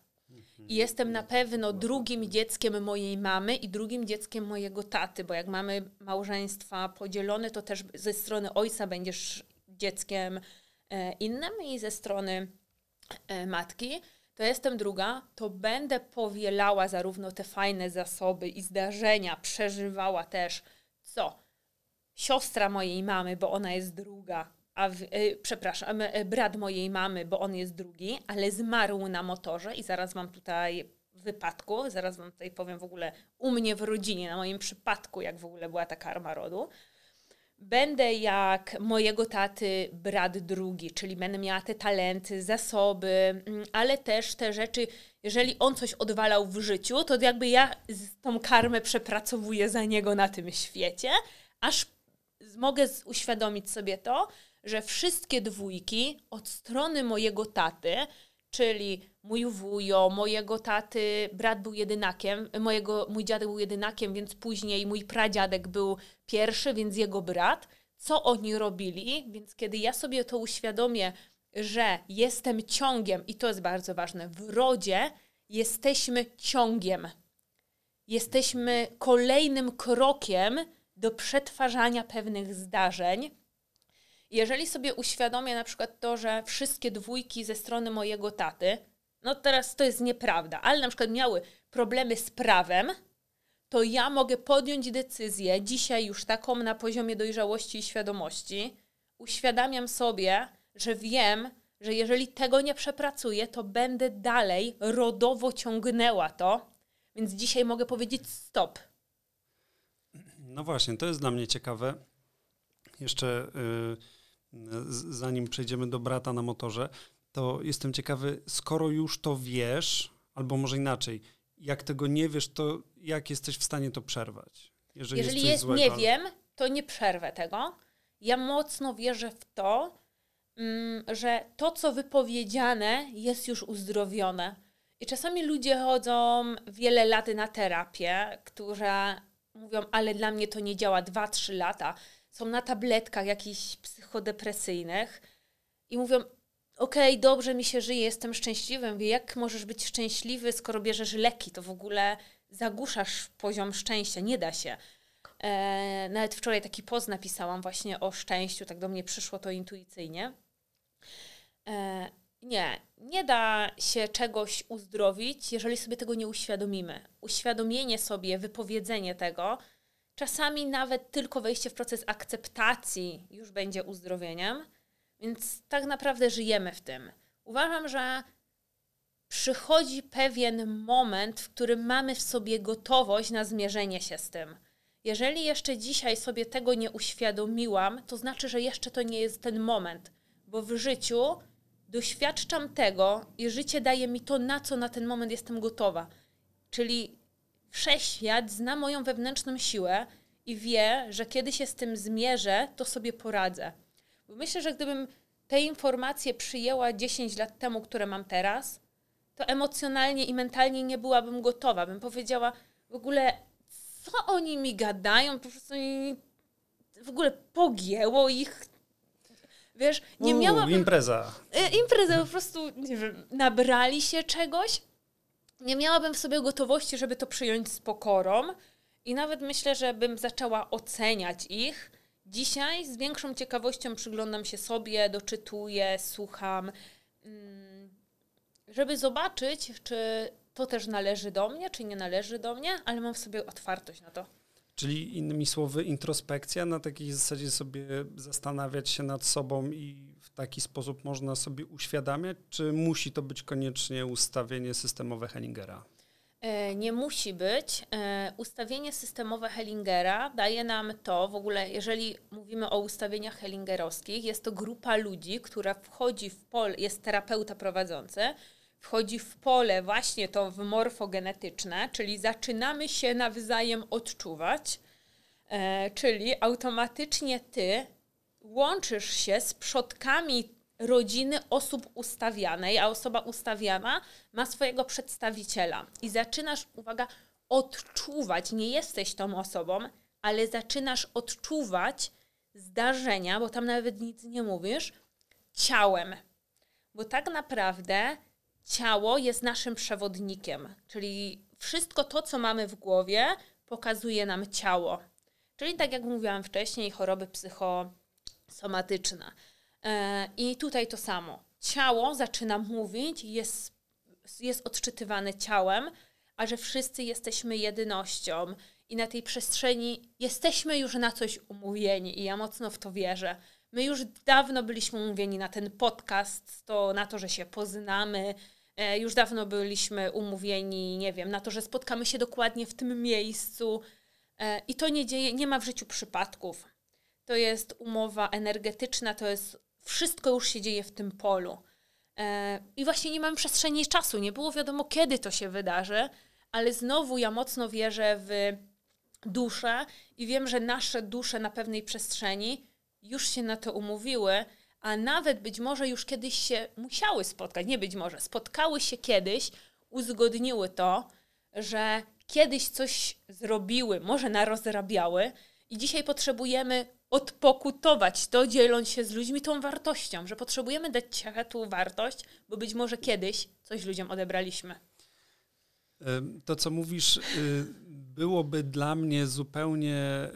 I jestem na pewno drugim dzieckiem mojej mamy i drugim dzieckiem mojego taty, bo jak mamy małżeństwa podzielone, to też ze strony ojca będziesz dzieckiem e, innym i ze strony e, matki. To jestem druga, to będę powielała zarówno te fajne zasoby i zdarzenia, przeżywała też, co siostra mojej mamy, bo ona jest druga, a w, y, przepraszam, y, brat mojej mamy, bo on jest drugi, ale zmarł na motorze i zaraz mam tutaj wypadku, zaraz wam tutaj powiem w ogóle u mnie w rodzinie, na moim przypadku, jak w ogóle była ta karma rodu. Będę jak mojego taty brat drugi, czyli będę miała te talenty, zasoby, mm, ale też te rzeczy, jeżeli on coś odwalał w życiu, to jakby ja tą karmę przepracowuję za niego na tym świecie, aż mogę uświadomić sobie to, że wszystkie dwójki od strony mojego taty, czyli mój wujo, mojego taty, brat był jedynakiem, mojego, mój dziadek był jedynakiem, więc później mój pradziadek był pierwszy, więc jego brat. Co oni robili? Więc kiedy ja sobie to uświadomię, że jestem ciągiem, i to jest bardzo ważne, w rodzie jesteśmy ciągiem. Jesteśmy kolejnym krokiem do przetwarzania pewnych zdarzeń, jeżeli sobie uświadomię na przykład to, że wszystkie dwójki ze strony mojego taty, no teraz to jest nieprawda, ale na przykład miały problemy z prawem, to ja mogę podjąć decyzję, dzisiaj już taką na poziomie dojrzałości i świadomości, uświadamiam sobie, że wiem, że jeżeli tego nie przepracuję, to będę dalej rodowo ciągnęła to, więc dzisiaj mogę powiedzieć stop. No właśnie, to jest dla mnie ciekawe. Jeszcze. Yy zanim przejdziemy do brata na motorze, to jestem ciekawy, skoro już to wiesz, albo może inaczej, jak tego nie wiesz, to jak jesteś w stanie to przerwać? Jeżeli, Jeżeli jest, złego, nie wiem, to nie przerwę tego. Ja mocno wierzę w to, mm, że to, co wypowiedziane, jest już uzdrowione. I czasami ludzie chodzą wiele lat na terapię, które mówią, ale dla mnie to nie działa 2-3 lata są na tabletkach jakichś psychodepresyjnych i mówią, okej, okay, dobrze mi się żyje, jestem szczęśliwy. Mówię, jak możesz być szczęśliwy, skoro bierzesz leki? To w ogóle zagłuszasz poziom szczęścia, nie da się. E, nawet wczoraj taki post napisałam właśnie o szczęściu, tak do mnie przyszło to intuicyjnie. E, nie, nie da się czegoś uzdrowić, jeżeli sobie tego nie uświadomimy. Uświadomienie sobie, wypowiedzenie tego, czasami nawet tylko wejście w proces akceptacji już będzie uzdrowieniem, więc tak naprawdę żyjemy w tym. Uważam, że przychodzi pewien moment, w którym mamy w sobie gotowość na zmierzenie się z tym. Jeżeli jeszcze dzisiaj sobie tego nie uświadomiłam, to znaczy, że jeszcze to nie jest ten moment, bo w życiu doświadczam tego i życie daje mi to, na co na ten moment jestem gotowa. Czyli wszechświat zna moją wewnętrzną siłę i wie, że kiedy się z tym zmierzę, to sobie poradzę. Bo myślę, że gdybym te informacje przyjęła 10 lat temu, które mam teraz, to emocjonalnie i mentalnie nie byłabym gotowa. Bym powiedziała w ogóle, co oni mi gadają, po prostu w ogóle pogięło ich. Wiesz, nie Uuu, miałabym... impreza. E, imprezę po prostu, nie wiem, nabrali się czegoś. Nie miałabym w sobie gotowości, żeby to przyjąć z pokorą. I nawet myślę, że bym zaczęła oceniać ich. Dzisiaj z większą ciekawością przyglądam się sobie, doczytuję, słucham, mm, żeby zobaczyć, czy to też należy do mnie, czy nie należy do mnie, ale mam w sobie otwartość na to. Czyli innymi słowy, introspekcja na takiej zasadzie sobie zastanawiać się nad sobą i taki sposób można sobie uświadamiać, czy musi to być koniecznie ustawienie systemowe Hellingera? E, nie musi być. E, ustawienie systemowe Hellingera daje nam to, w ogóle jeżeli mówimy o ustawieniach hellingerowskich, jest to grupa ludzi, która wchodzi w pole, jest terapeuta prowadzący, wchodzi w pole właśnie to w morfogenetyczne, czyli zaczynamy się nawzajem odczuwać, e, czyli automatycznie ty łączysz się z przodkami rodziny osób ustawianej, a osoba ustawiana ma swojego przedstawiciela. I zaczynasz, uwaga, odczuwać, nie jesteś tą osobą, ale zaczynasz odczuwać zdarzenia, bo tam nawet nic nie mówisz, ciałem. Bo tak naprawdę ciało jest naszym przewodnikiem, czyli wszystko to, co mamy w głowie, pokazuje nam ciało. Czyli tak jak mówiłam wcześniej, choroby psychosomatyczne. E, I tutaj to samo. Ciało zaczyna mówić, jest, jest odczytywane ciałem, a że wszyscy jesteśmy jedynością i na tej przestrzeni jesteśmy już na coś umówieni i ja mocno w to wierzę. My już dawno byliśmy umówieni na ten podcast, to na to, że się poznamy, e, już dawno byliśmy umówieni, nie wiem, na to, że spotkamy się dokładnie w tym miejscu e, i to nie dzieje, nie ma w życiu przypadków. To jest umowa energetyczna, to jest wszystko już się dzieje w tym polu. E, I właśnie nie mamy przestrzeni czasu, nie było wiadomo, kiedy to się wydarzy, ale znowu ja mocno wierzę w duszę i wiem, że nasze dusze na pewnej przestrzeni już się na to umówiły, a nawet być może już kiedyś się musiały spotkać, nie być może, spotkały się kiedyś, uzgodniły to, że kiedyś coś zrobiły, może narozrabiały i dzisiaj potrzebujemy odpokutować to, dzieląc się z ludźmi tą wartością, że potrzebujemy dać ciechatu wartość, bo być może kiedyś coś ludziom odebraliśmy. To, co mówisz, y, byłoby dla mnie zupełnie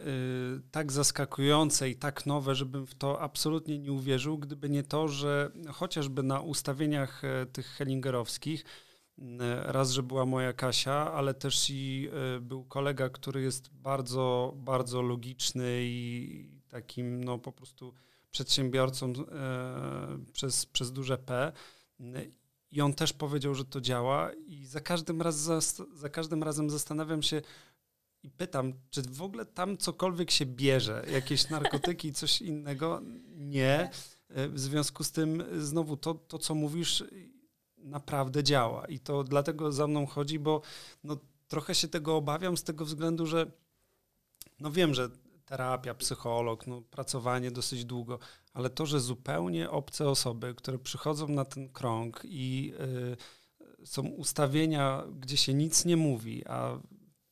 y, tak zaskakujące i tak nowe, żebym w to absolutnie nie uwierzył, gdyby nie to, że chociażby na ustawieniach e, tych hellingerowskich, raz, że była moja Kasia, ale też i e, był kolega, który jest bardzo, bardzo logiczny i takim no po prostu przedsiębiorcą e, przez, przez duże P. I on też powiedział, że to działa i za każdym, raz, za, za każdym razem zastanawiam się i pytam, czy w ogóle tam cokolwiek się bierze, jakieś narkotyki, coś innego? Nie. E, w związku z tym znowu to, to co mówisz, naprawdę działa. I to dlatego za mną chodzi, bo no, trochę się tego obawiam z tego względu, że no wiem, że terapia, psycholog, no, pracowanie dosyć długo, ale to, że zupełnie obce osoby, które przychodzą na ten krąg i y, są ustawienia, gdzie się nic nie mówi, a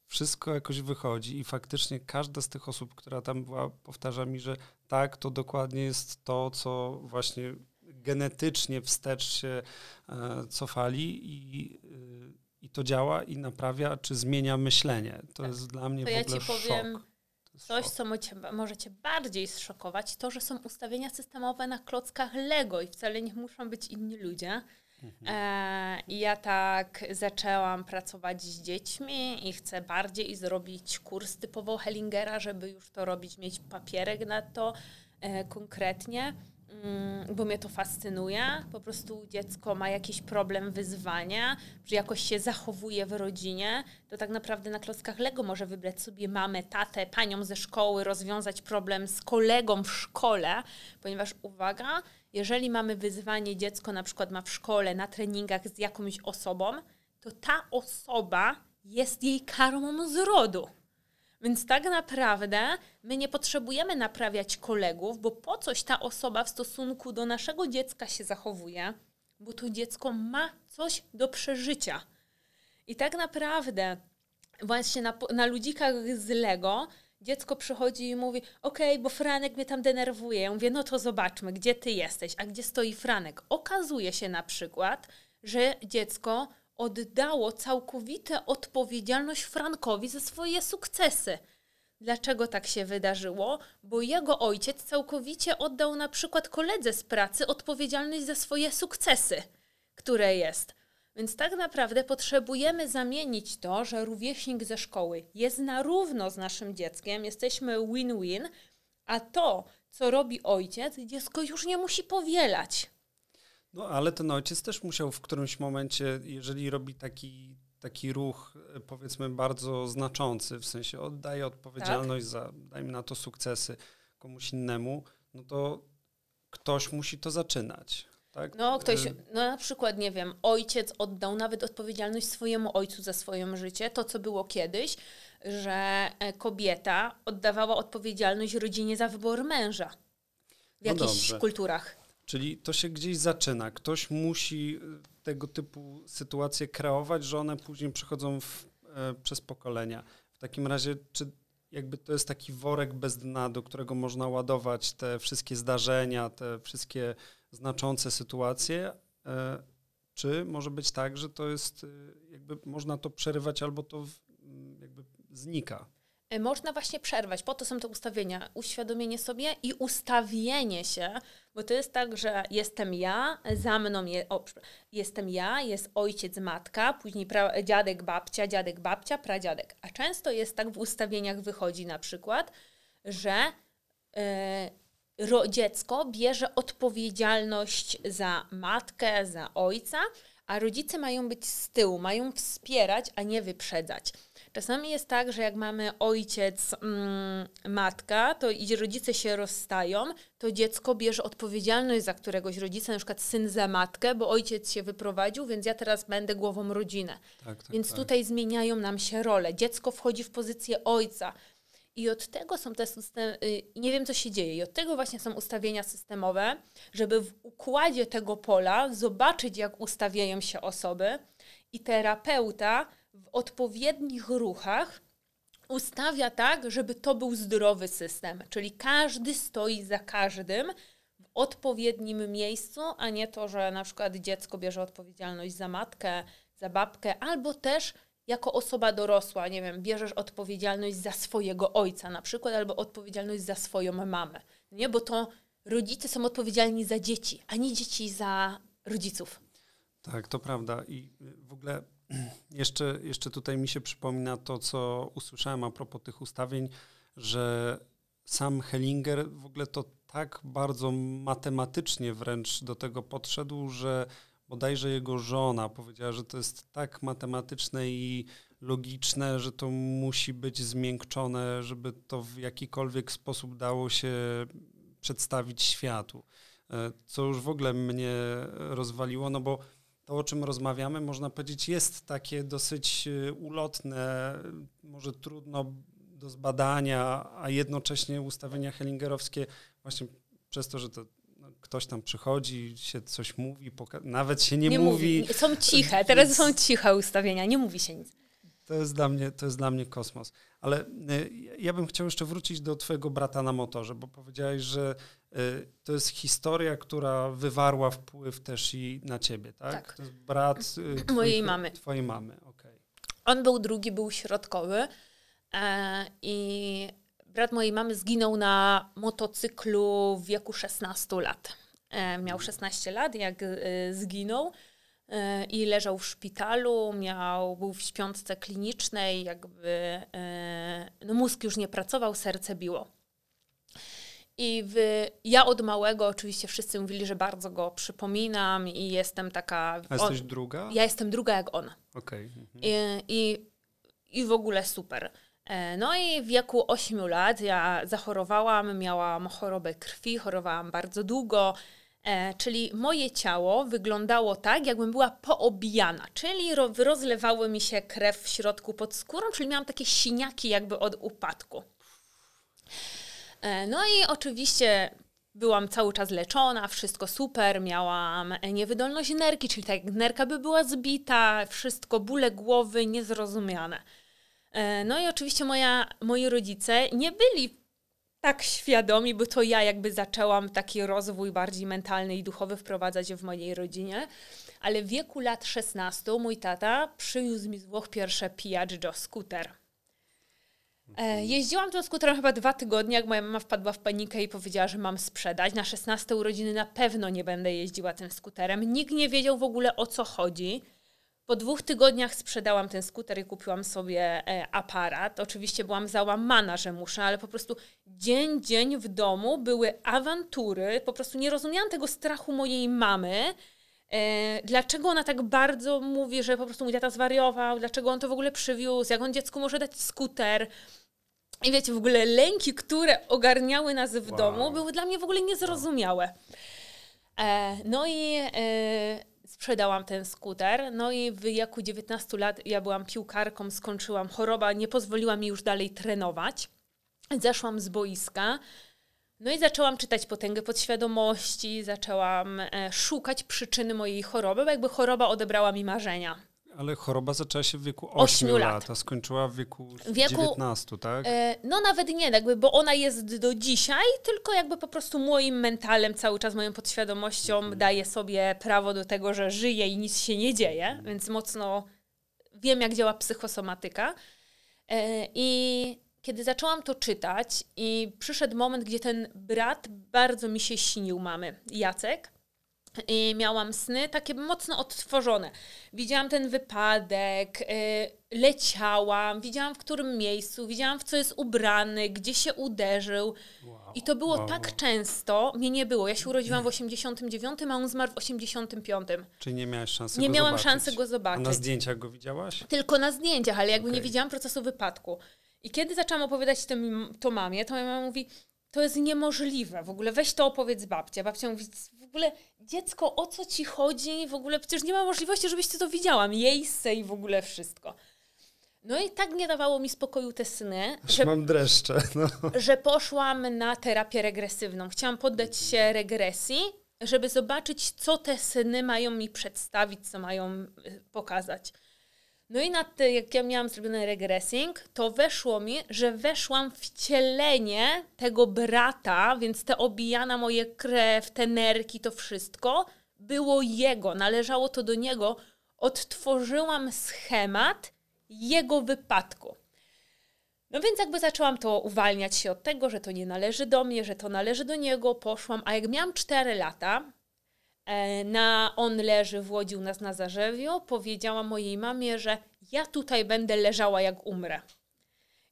wszystko jakoś wychodzi i faktycznie każda z tych osób, która tam była, powtarza mi, że tak, to dokładnie jest to, co właśnie genetycznie wstecz się e, cofali i, y, i to działa i naprawia, czy zmienia myślenie. To tak. jest dla mnie to w ogóle ja ci powiem, szok Coś, co może Cię bardziej zszokować, to, że są ustawienia systemowe na klockach Lego i wcale nie muszą być inni ludzie. Mhm. E, ja tak zaczęłam pracować z dziećmi i chcę bardziej zrobić kurs typowo Hellingera, żeby już to robić, mieć papierek na to e, konkretnie. Mm, bo mnie to fascynuje. Po prostu dziecko ma jakiś problem, wyzwania, że jakoś się zachowuje w rodzinie, to tak naprawdę na klockach Lego może wybrać sobie mamę, tatę, panią ze szkoły, rozwiązać problem z kolegą w szkole, ponieważ uwaga, jeżeli mamy wyzwanie, dziecko na przykład ma w szkole, na treningach z jakąś osobą, to ta osoba jest jej karmą z rodu. Więc tak naprawdę my nie potrzebujemy naprawiać kolegów, bo po coś ta osoba w stosunku do naszego dziecka się zachowuje, bo to dziecko ma coś do przeżycia. I tak naprawdę właśnie na, na ludzikach z Lego dziecko przychodzi i mówi: Okej, bo Franek mnie tam denerwuje. Ja mówię: No to zobaczmy, gdzie ty jesteś, a gdzie stoi Franek. Okazuje się na przykład, że dziecko oddało całkowitą odpowiedzialność Frankowi za swoje sukcesy. Dlaczego tak się wydarzyło? Bo jego ojciec całkowicie oddał na przykład koledze z pracy odpowiedzialność za swoje sukcesy, które jest. Więc tak naprawdę potrzebujemy zamienić to, że rówieśnik ze szkoły jest na równo z naszym dzieckiem, jesteśmy win-win, a to, co robi ojciec, dziecko już nie musi powielać. No ale ten ojciec też musiał w którymś momencie, jeżeli robi taki, taki ruch, e, powiedzmy, bardzo znaczący, w sensie oddaje odpowiedzialność tak? za, dajmy na to, sukcesy komuś innemu, no to ktoś musi to zaczynać. Tak? No, ktoś, e, no na przykład, nie wiem, ojciec oddał nawet odpowiedzialność swojemu ojcu za swoje życie, to co było kiedyś, że e, kobieta oddawała odpowiedzialność rodzinie za wybór męża w no jakichś dobrze. kulturach. Czyli to się gdzieś zaczyna. Ktoś musi e, tego typu sytuacje kreować, że one później przechodzą w, e, przez pokolenia. W takim razie, czy jakby to jest taki worek bez dna, do którego można ładować te wszystkie zdarzenia, te wszystkie znaczące sytuacje, e, czy może być tak, że to jest, e, jakby można to przerywać albo to w, jakby znika? E, można właśnie przerwać. Po to są te ustawienia. Uświadomienie sobie i ustawienie się, bo to jest tak, że jestem ja, za mną je, o, jestem ja, jest ojciec, matka, później pra, dziadek, babcia, dziadek, babcia, pradziadek. A często jest tak w ustawieniach wychodzi na przykład, że yy, ro, dziecko bierze odpowiedzialność za matkę, za ojca, a rodzice mają być z tyłu, mają wspierać, a nie wyprzedzać. Czasami jest tak, że jak mamy ojciec, mm, matka, to i rodzice się rozstają, to dziecko bierze odpowiedzialność za któregoś rodzica, na przykład syn za matkę, bo ojciec się wyprowadził, więc ja teraz będę głową rodziny. Tak, tak, więc tak. tutaj zmieniają nam się role. Dziecko wchodzi w pozycję ojca. I od tego są te systemy, nie wiem co się dzieje, i od tego właśnie są ustawienia systemowe, żeby w układzie tego pola zobaczyć, jak ustawiają się osoby i terapeuta w odpowiednich ruchach ustawia tak, żeby to był zdrowy system. Czyli każdy stoi za każdym w odpowiednim miejscu, a nie to, że na przykład dziecko bierze odpowiedzialność za matkę, za babkę, albo też jako osoba dorosła, nie wiem, bierzesz odpowiedzialność za swojego ojca na przykład, albo odpowiedzialność za swoją mamę. Nie, bo to rodzice są odpowiedzialni za dzieci, a nie dzieci za rodziców. Tak, to prawda. I w ogóle jeszcze, jeszcze tutaj mi się przypomina to, co usłyszałem a propos tych ustawień, że sam Hellinger w ogóle to tak bardzo matematycznie wręcz do tego podszedł, że bodajże jego żona powiedziała, że to jest tak matematyczne i logiczne, że to musi być zmiękczone, żeby to w jakikolwiek sposób dało się przedstawić światu. E, co już w ogóle mnie rozwaliło, no bo to, o czym rozmawiamy, można powiedzieć, jest takie dosyć y, ulotne, może trudno do zbadania, a jednocześnie ustawienia hellingerowskie właśnie przez to, że to no, ktoś tam przychodzi, się coś mówi, nawet się nie, nie mówi. mówi. Są ciche, teraz są ciche ustawienia, nie mówi się nic. To jest dla mnie, to jest dla mnie kosmos. Ale y, ja bym chciał jeszcze wrócić do twojego brata na motorze, bo powiedziałeś, że y, to jest historia, która wywarła wpływ też i na ciebie, tak? tak. To jest brat y, mojej mamy. Twojej mamy, okej. Okay. On był drugi, był środkowy e, i brat mojej mamy zginął na motocyklu w wieku 16 lat. E, miał 16 lat, jak e, zginął e, i leżał w szpitalu, miał, był w śpiączce klinicznej, jakby no mózg już nie pracował, serce biło. I w, ja od małego oczywiście wszyscy mówili, że bardzo go przypominam i jestem taka... A jesteś on, druga? Ja jestem druga jak on. Okej. Okay. Mhm. I, i, I w ogóle super. No i w wieku 8 lat ja zachorowałam, miałam chorobę krwi, chorowałam bardzo długo, E, czyli moje ciało wyglądało tak, jakbym była poobijana, czyli ro, rozlewały mi się krew w środku pod skórą, czyli miałam takie siniaki jakby od upadku. E, no i oczywiście byłam cały czas leczona, wszystko super, miałam niewydolność nerki, czyli tak nerka by była zbita, wszystko, bóle głowy niezrozumiane. E, no i oczywiście moja, moi rodzice nie byli tak świadomi, bo to ja jakby zaczęłam taki rozwój bardziej mentalny i duchowy wprowadzać w mojej rodzinie. Ale w wieku lat 16 mój tata przywiózł mi z Włoch pierwsze Piaggio skuter. E, jeździłam tym skuterem chyba dwa tygodnie, jak moja mama wpadła w panikę i powiedziała, że mam sprzedać. Na 16 urodziny na pewno nie będę jeździła tym skuterem. Nikt nie wiedział w ogóle o co chodzi. Po dwóch tygodniach sprzedałam ten skuter i kupiłam sobie e, aparat. Oczywiście byłam załamana, że muszę, ale po prostu dzień, dzień w domu były awantury. Po prostu nie rozumiałam tego strachu mojej mamy. E, dlaczego ona tak bardzo mówi, że po prostu mój tata zwariował, dlaczego on to w ogóle przywiózł, jak on dziecku może dać skuter. I wiecie, w ogóle lęki, które ogarniały nas w wow. domu, były dla mnie w ogóle niezrozumiałe. E, no i sprzedałam ten skuter. No i w wieku 19 lat ja byłam piłkarką, skończyłam choroba, nie pozwoliła mi już dalej trenować. Zeszłam z boiska. No i zaczęłam czytać potęgę podświadomości, zaczęłam e, szukać przyczyny mojej choroby, bo jakby choroba odebrała mi marzenia. Ale choroba zaczęła się w wieku 8, 8 lat. a skończyła w wieku, wieku 19, tak? E, no nawet nie, jakby, bo ona jest do dzisiaj, tylko jakby po prostu moim mentalem, cały czas moją podświadomością mhm. daje sobie prawo do tego, że żyje i nic się nie dzieje, mhm. więc mocno wiem, jak działa psychosomatyka. E, I kiedy zaczęłam to czytać i przyszedł moment, gdzie ten brat bardzo mi się śnił mamy, Jacek, i miałam sny takie mocno odtworzone. Widziałam ten wypadek, yy, leciałam, widziałam w którym miejscu, widziałam w co jest ubrany, gdzie się uderzył. Wow, I to było wow, tak wow. często, mnie nie było. Ja się urodziłam w 89, a on zmarł w 85. Czyli nie miałaś szansy nie go miałam zobaczyć. szansy go zobaczyć. A na zdjęciach go widziałaś? Tylko na zdjęciach, ale jakby okay. nie widziałam procesu wypadku. I kiedy zaczęłam opowiadać to, to mamie, to moja mama mówi, to jest niemożliwe. W ogóle weź to opowiedz babcia. Babcia mówi, w ogóle dziecko, o co ci chodzi? W ogóle przecież nie ma możliwości, żebyś ty to widziała. Miejsce i w ogóle wszystko. No i tak nie dawało mi spokoju te sny, że, mam dreszcze, no. że poszłam na terapię regresywną. Chciałam poddać się regresji, żeby zobaczyć, co te sny mają mi przedstawić, co mają y, pokazać. No i na te, jak ja miałam zrobiony regressing, to weszło mi, że weszłam w cielenie tego brata, więc te obijana moje krew, te nerki, to wszystko było jego, należało to do niego. Odtworzyłam schemat jego wypadku. No więc jakby zaczęłam to uwalniać się od tego, że to nie należy do mnie, że to należy do niego, poszłam, a jak miałam 4 lata, na on leży w Łodzi u nas na Zarzewiu, powiedziała mojej mamie, że ja tutaj będę leżała jak umrę.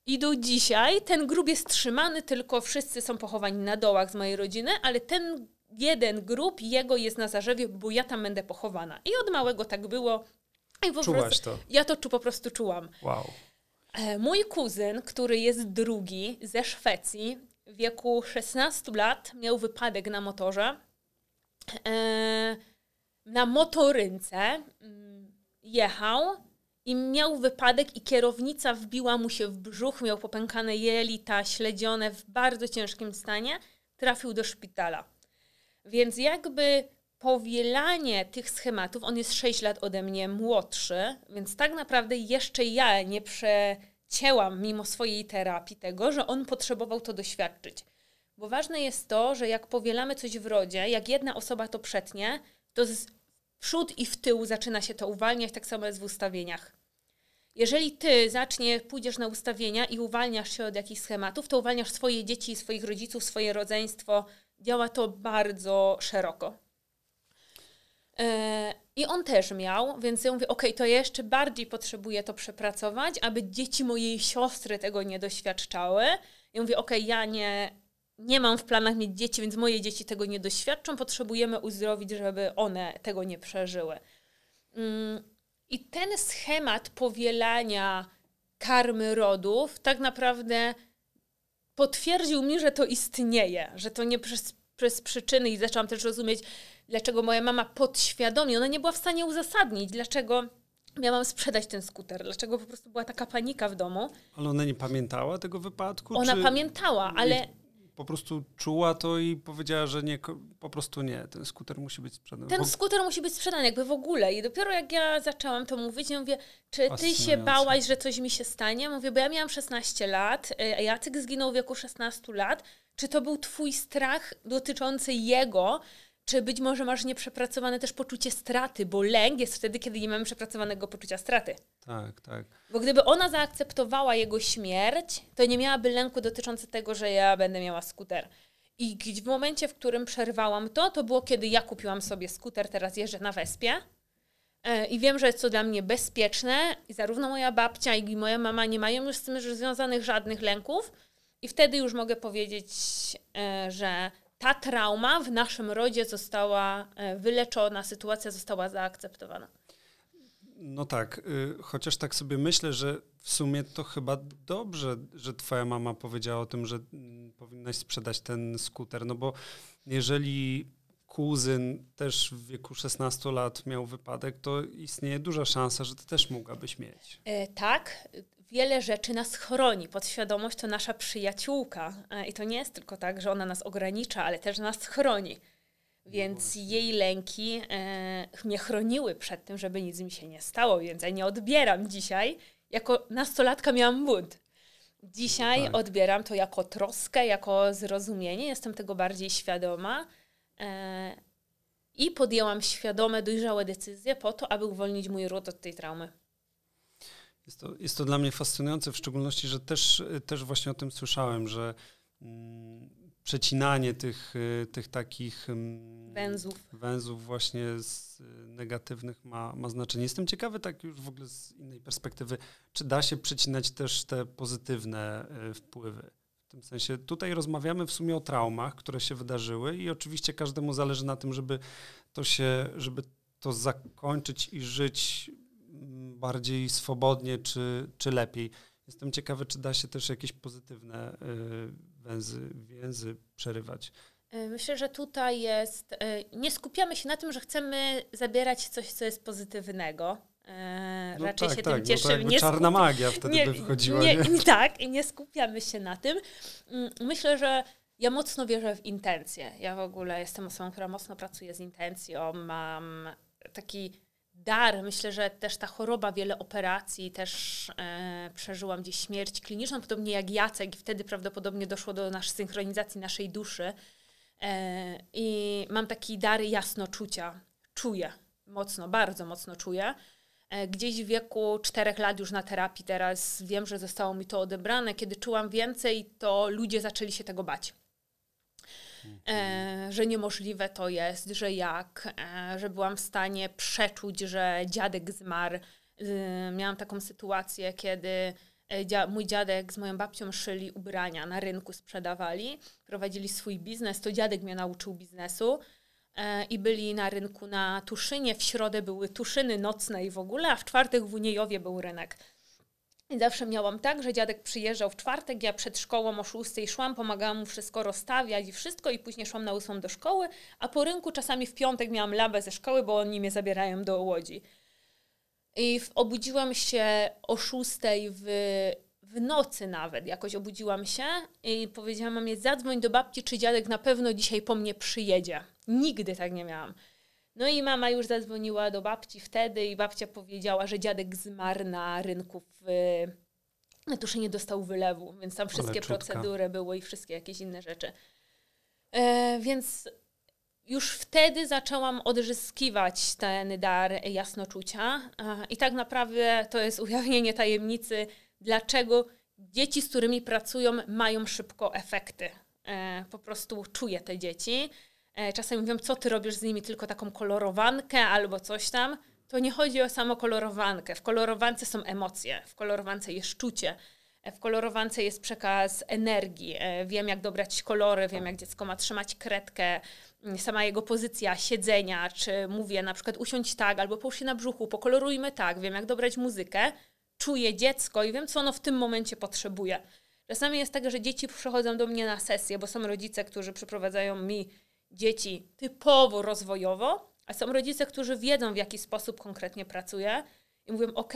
I do dzisiaj ten grób jest trzymany, tylko wszyscy są pochowani na dołach z mojej rodziny, ale ten jeden grób jego jest na Zarzewiu, bo ja tam będę pochowana. I od małego tak było. I po Czułaś prostu, to? Ja to po prostu czułam. Wow. E, mój kuzyn, który jest drugi ze Szwecji, w wieku 16 lat miał wypadek na motorze E, na motorynce mm, jechał i miał wypadek i kierownica wbiła mu się w brzuch, miał popękane jelita, śledzione w bardzo ciężkim stanie, trafił do szpitala. Więc jakby powielanie tych schematów, on jest 6 lat ode mnie młodszy, więc tak naprawdę jeszcze ja nie przecięłam mimo swojej terapii tego, że on potrzebował to doświadczyć. Bo ważne jest to, że jak powielamy coś w rodzie, jak jedna osoba to przetnie, to z przód i w tył zaczyna się to uwalniać, tak samo jest w ustawieniach. Jeżeli ty zacznie, pójdziesz na ustawienia i uwalniasz się od jakichś schematów, to uwalniasz swoje dzieci, swoich rodziców, swoje rodzeństwo. Działa to bardzo szeroko. E, I on też miał, więc ja mówię, ok, to jeszcze bardziej potrzebuję to przepracować, aby dzieci mojej siostry tego nie doświadczały. Ja mówię, ok, ja nie, nie mam w planach mieć dzieci, więc moje dzieci tego nie doświadczą, potrzebujemy uzdrowić, żeby one tego nie przeżyły. Mm, I ten schemat powielania karmy rodów tak naprawdę potwierdził mi, że to istnieje, że to nie przez, przez przyczyny i zaczęłam też rozumieć, dlaczego moja mama podświadomie, ona nie była w stanie uzasadnić, dlaczego miałam sprzedać ten skuter, dlaczego po prostu była taka panika w domu. Ale ona nie pamiętała tego wypadku? Ona czy... pamiętała, ale po prostu czuła to i powiedziała, że nie, po prostu nie, ten skuter musi być sprzedany. Ten skuter musi być sprzedany jakby w ogóle. I dopiero jak ja zaczęłam to mówić, ja mówię, czy ty się bałaś, że coś mi się stanie? Mówię, bo ja miałam 16 lat, y, a Jacek zginął w wieku 16 lat. Czy to był twój strach dotyczący jego, czy być może masz nieprzepracowane też poczucie straty, bo lęk jest wtedy, kiedy nie mamy przepracowanego poczucia straty. Tak, tak. Bo gdyby ona zaakceptowała jego śmierć, to nie miałaby lęku dotyczącego tego, że ja będę miała skuter. I w momencie, w którym przerwałam to, to było kiedy ja kupiłam sobie skuter, teraz jeżdżę na Wespie. E, I wiem, że jest to dla mnie bezpieczne i zarówno moja babcia, jak i moja mama nie mają już z tym związanych żadnych lęków. I wtedy już mogę powiedzieć, e, że ta trauma w naszym rodzie została e, wyleczona, sytuacja została zaakceptowana. No tak, y, chociaż tak sobie myślę, że w sumie to chyba dobrze, że twoja mama powiedziała o tym, że mm, powinnaś sprzedać ten skuter, no bo jeżeli kuzyn też w wieku 16 lat miał wypadek, to istnieje duża szansa, że ty też mogłabyś mieć. E, tak, wiele rzeczy nas chroni. Podświadomość to nasza przyjaciółka. E, I to nie jest tylko tak, że ona nas ogranicza, ale też nas chroni. Więc no jej lęki e, mnie chroniły przed tym, żeby nic mi się nie stało, więc ja nie odbieram dzisiaj. Jako nastolatka miałam bunt. Dzisiaj tak. odbieram to jako troskę, jako zrozumienie, jestem tego bardziej świadoma e, i podjęłam świadome, dojrzałe decyzje po to, aby uwolnić mój ród od tej traumy. Jest to, jest to dla mnie fascynujące, w szczególności, że też, też właśnie o tym słyszałem, że mm, przecinanie tych, tych takich mm, węzłów. węzłów właśnie z negatywnych ma, ma znaczenie. Jestem ciekawy tak już w ogóle z innej perspektywy, czy da się przecinać też te pozytywne y, wpływy. W tym sensie tutaj rozmawiamy w sumie o traumach, które się wydarzyły i oczywiście każdemu zależy na tym, żeby to się, żeby to zakończyć i żyć bardziej swobodnie czy, czy lepiej. Jestem ciekawy, czy da się też jakieś pozytywne y, węzy, więzy przerywać. E, myślę, że tutaj jest. E, nie skupiamy się na tym, że chcemy zabierać coś, co jest pozytywnego. E, no raczej tak, się tak, tym cieszymy. No nie czarna skupi... magia wtedy nie, by wchodziła. Nie, nie? Tak, i nie skupiamy się na tym. Mm, myślę, że ja mocno wierzę w intencje. Ja w ogóle jestem osobą, która mocno pracuje z intencją. Mam taki dar. Myślę, że też ta choroba, wiele operacji, też e, przeżyłam gdzieś śmierć kliniczną, podobnie jak Jacek i wtedy prawdopodobnie doszło do naszej synchronizacji naszej duszy. E, I mam taki dar jasnoczucia. Czuję mocno, bardzo mocno czuję. E, gdzieś w wieku czterech lat już na terapii teraz wiem, że zostało mi to odebrane. Kiedy czułam więcej, to ludzie zaczęli się tego bać że niemożliwe to jest, że jak, e, że byłam w stanie przeczuć, że dziadek zmarł. E, miałam taką sytuację, kiedy e, mój dziadek z moją babcią szyli ubrania, na rynku sprzedawali, prowadzili swój biznes, to dziadek mnie nauczył biznesu e, i byli na rynku na Tuszynie. W środę były Tuszyny nocne i w ogóle, a w czwartek w Uniejowie był rynek. I zawsze miałam tak, że dziadek przyjeżdżał w czwartek, ja przed szkołą o szóstej szłam, pomagałam mu wszystko rozstawiać i wszystko i później szłam na ósmą do szkoły, a po rynku czasami w piątek miałam labę ze szkoły, bo oni mnie zabierają do Łodzi. I obudziłam się o szóstej w, w nocy nawet, jakoś obudziłam się i powiedziałam mamie, zadzwoń do babci, czy dziadek na pewno dzisiaj po mnie przyjedzie. Nigdy tak nie miałam. No i mama już zadzwoniła do babci wtedy i babcia powiedziała, że dziadek zmarł na rynku w na nie dostał wylewu, więc tam wszystkie procedury były i wszystkie jakieś inne rzeczy. E, więc już wtedy zaczęłam odzyskiwać ten dar jasnoczucia. I tak naprawdę to jest ujawnienie tajemnicy, dlaczego dzieci, z którymi pracują, mają szybko efekty. E, po prostu czuję te dzieci. E, czasem mówią, co ty robisz z nimi, tylko taką kolorowankę albo coś tam. To nie chodzi o samo kolorowankę. W kolorowance są emocje, w kolorowance jest czucie. W kolorowance jest przekaz energii. E, wiem, jak dobrać kolory, wiem, jak dziecko ma trzymać kredkę, mm, sama jego pozycja siedzenia, czy mówię na przykład usiądź tak, albo połóż się na brzuchu, pokolorujmy tak, wiem, jak dobrać muzykę, czuję dziecko i wiem, co ono w tym momencie potrzebuje. Czasami jest tak, że dzieci przychodzą do mnie na sesję, bo są rodzice, którzy przyprowadzają mi dzieci typowo rozwojowo, a są rodzice, którzy wiedzą, w jaki sposób konkretnie pracuję i mówią, ok,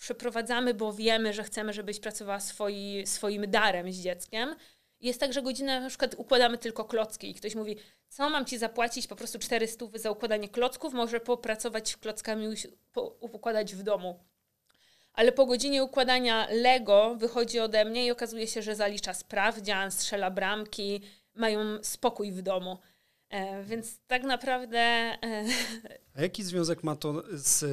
przeprowadzamy, bo wiemy, że chcemy, żebyś pracowała swoi, swoim darem z dzieckiem. Jest tak, że godzinę na przykład układamy tylko klocki i ktoś mówi, co mam ci zapłacić po prostu 400 za układanie klocków, może popracować klockami, układać w domu. Ale po godzinie układania Lego wychodzi ode mnie i okazuje się, że zalicza sprawdzian, strzela bramki, mają spokój w domu. E, więc tak naprawdę. E, A jaki związek ma to z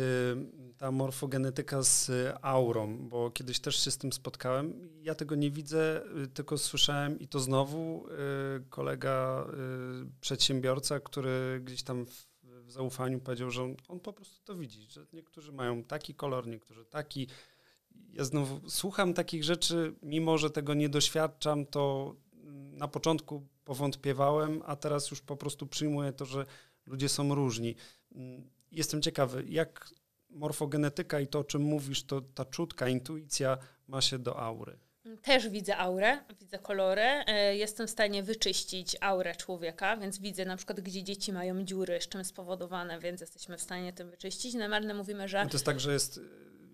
ta morfogenetyka z aurą? Bo kiedyś też się z tym spotkałem. Ja tego nie widzę, tylko słyszałem i to znowu e, kolega przedsiębiorca, który gdzieś tam w, w zaufaniu powiedział, że on, on po prostu to widzi, że niektórzy mają taki kolor, niektórzy taki. Ja znowu słucham takich rzeczy, mimo że tego nie doświadczam, to na początku powątpiewałem, a teraz już po prostu przyjmuję to, że ludzie są różni. Mm, jestem ciekawy, jak morfogenetyka i to, o czym mówisz, to ta czutka, intuicja ma się do aury. Też widzę aurę, widzę kolory. E, jestem w stanie wyczyścić aurę człowieka, więc widzę na przykład, gdzie dzieci mają dziury, z czym spowodowane, więc jesteśmy w stanie tym wyczyścić. Normalnie mówimy, że. No to jest tak, że jest,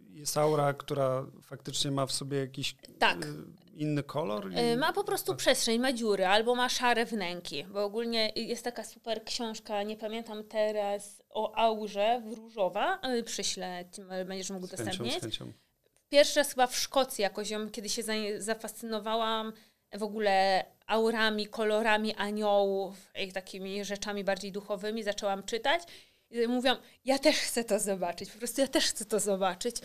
jest aura, która faktycznie ma w sobie jakiś. Tak. Y, inny kolor? I... E, ma po prostu tak. przestrzeń, ma dziury albo ma szare wnęki, bo ogólnie jest taka super książka, nie pamiętam teraz, o aurze różowa, przyślę, będziesz mógł udostępnić. Pierwszy raz chyba w Szkocji jakoś ją, kiedy się zafascynowałam w ogóle aurami, kolorami aniołów i takimi rzeczami bardziej duchowymi, zaczęłam czytać i mówiłam, ja też chcę to zobaczyć, po prostu ja też chcę to zobaczyć.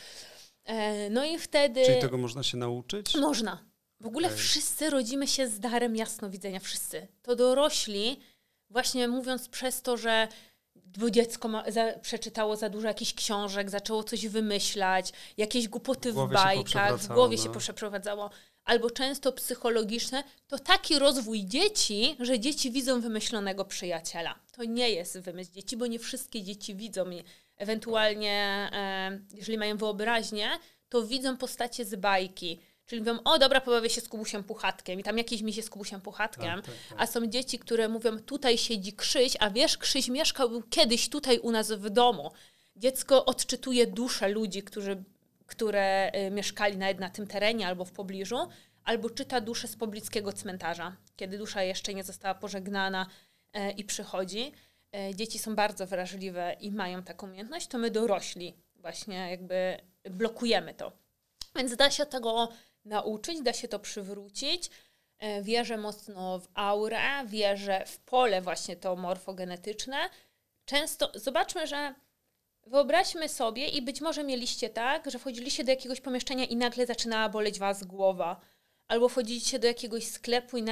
E, no i wtedy... Czyli tego można się nauczyć? Można. W ogóle okay. wszyscy rodzimy się z darem jasnowidzenia, wszyscy. To dorośli, właśnie mówiąc przez to, że bo dziecko ma, za, przeczytało za dużo jakichś książek, zaczęło coś wymyślać, jakieś głupoty w, w bajkach, w głowie no. się przeprowadzało, albo często psychologiczne, to taki rozwój dzieci, że dzieci widzą wymyślonego przyjaciela. To nie jest wymysł dzieci, bo nie wszystkie dzieci widzą. Ewentualnie, e, jeżeli mają wyobraźnię, to widzą postacie z bajki Czyli mówią, o dobra, pobawię się z Kubusiem Puchatkiem i tam jakiś mi się z Kubusiem Puchatkiem. Tak, tak, tak. A są dzieci, które mówią, tutaj siedzi Krzyś, a wiesz, Krzyś mieszkał kiedyś tutaj u nas w domu. Dziecko odczytuje duszę ludzi, którzy, które y, mieszkali nawet na tym terenie albo w pobliżu, albo czyta duszę z pobliskiego cmentarza, kiedy dusza jeszcze nie została pożegnana y, i przychodzi. Y, dzieci są bardzo wrażliwe i mają taką umiejętność, to my dorośli właśnie jakby blokujemy to. Więc da się tego nauczyć, da się to przywrócić. E, wierzę mocno w aurę, wierzę w pole właśnie to morfogenetyczne. Często zobaczmy, że wyobraźmy sobie i być może mieliście tak, że wchodziliście do jakiegoś pomieszczenia i nagle zaczynała boleć was głowa. Albo wchodzicie do jakiegoś sklepu i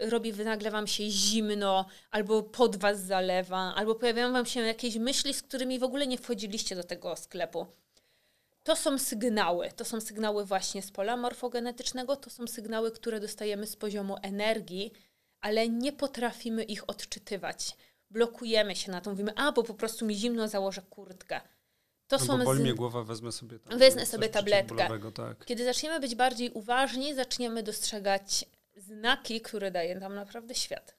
robi nagle wam się zimno, albo pod was zalewa, albo pojawiają wam się jakieś myśli, z którymi w ogóle nie wchodziliście do tego sklepu to są sygnały. To są sygnały właśnie z pola morfogenetycznego, to są sygnały, które dostajemy z poziomu energii, ale nie potrafimy ich odczytywać. Blokujemy się na to, mówimy, a bo po prostu mi zimno założę kurtkę. To no są boli z... mnie głowa, wezmę sobie tam, Wezmę sobie tabletkę. Tak. Kiedy zaczniemy być bardziej uważni, zaczniemy dostrzegać znaki, które daje nam naprawdę świat.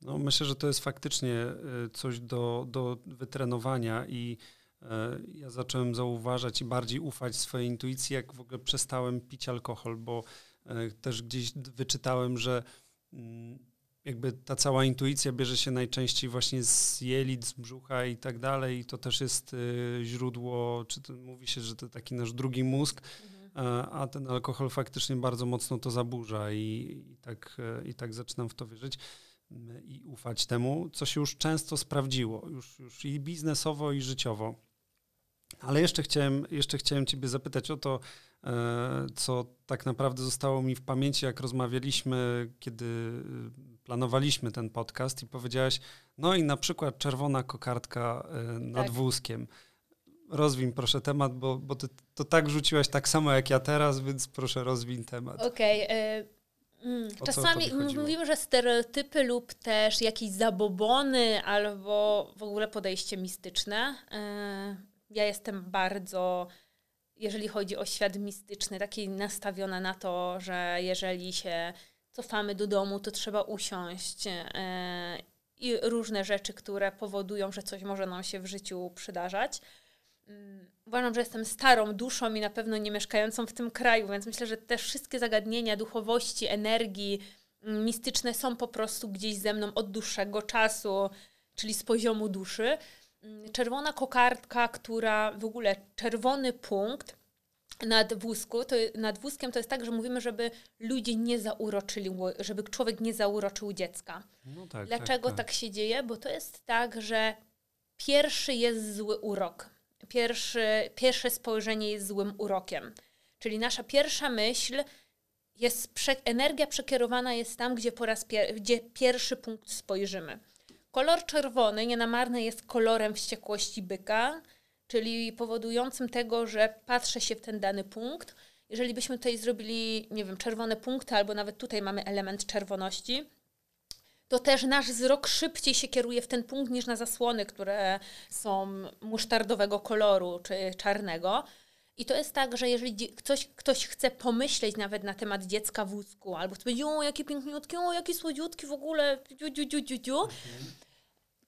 No, myślę, że to jest faktycznie y, coś do, do wytrenowania i ja zacząłem zauważać i bardziej ufać swojej intuicji, jak w ogóle przestałem pić alkohol, bo e, też gdzieś wyczytałem, że mm, jakby ta cała intuicja bierze się najczęściej właśnie z jelit, z brzucha i tak dalej i to też jest e, źródło, czy to mówi się, że to taki nasz drugi mózg, mhm. a ten alkohol faktycznie bardzo mocno to zaburza i, i, tak, i tak zaczynam w to wierzyć. i ufać temu, co się już często sprawdziło, już, już i biznesowo, i życiowo. Ale jeszcze chciałem, jeszcze chciałem Ciebie zapytać o to, e, co tak naprawdę zostało mi w pamięci, jak rozmawialiśmy, kiedy e, planowaliśmy ten podcast i powiedziałaś, no i na przykład czerwona kokardka e, nad tak. wózkiem. Rozwin proszę temat, bo, bo ty to tak rzuciłaś tak samo jak ja teraz, więc proszę rozwin temat. Okej. Okay, Mm, czasami mówimy, że stereotypy lub też jakieś zabobony albo w ogóle podejście mistyczne. Ja jestem bardzo, jeżeli chodzi o świat mistyczny, taki nastawiona na to, że jeżeli się cofamy do domu, to trzeba usiąść e, i różne rzeczy, które powodują, że coś może nam się w życiu przydarzać. Mm, uważam, że jestem starą duszą i na pewno nie mieszkającą w tym kraju, więc myślę, że te wszystkie zagadnienia duchowości, energii mm, mistyczne są po prostu gdzieś ze mną od dłuższego czasu, czyli z poziomu duszy. Mm, czerwona kokardka, która w ogóle czerwony punkt nad, wózku, to, nad wózkiem to jest tak, że mówimy, żeby ludzie nie zauroczyli, żeby człowiek nie zauroczył dziecka. No tak, Dlaczego tak, tak. tak się dzieje? Bo to jest tak, że pierwszy jest zły urok. Pierwszy, pierwsze spojrzenie jest złym urokiem. Czyli nasza pierwsza myśl jest, prze, energia przekierowana jest tam, gdzie po raz pier, gdzie pierwszy punkt spojrzymy. Kolor czerwony nienamarny jest kolorem wściekłości byka, czyli powodującym tego, że patrzę się w ten dany punkt. Jeżeli byśmy tutaj zrobili, nie wiem, czerwone punkty, albo nawet tutaj mamy element czerwoności, to też nasz wzrok szybciej się kieruje w ten punkt niż na zasłony, które są musztardowego koloru czy czarnego. I to jest tak, że jeżeli ktoś, ktoś chce pomyśleć nawet na temat dziecka w wózku, albo powiedzieć, o jakie piękniutkie, o jakie słodziutki w ogóle, dziu, dziu, dziu, dziu, dziu,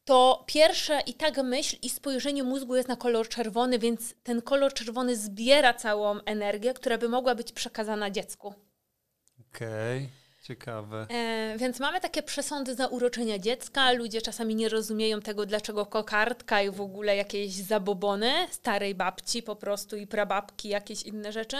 to pierwsze i tak myśl i spojrzenie mózgu jest na kolor czerwony, więc ten kolor czerwony zbiera całą energię, która by mogła być przekazana dziecku. Okej. Okay. Ciekawe. E, więc mamy takie przesądy za uroczenia dziecka. Ludzie czasami nie rozumieją tego, dlaczego kokardka i w ogóle jakieś zabobony starej babci po prostu i prababki, jakieś inne rzeczy.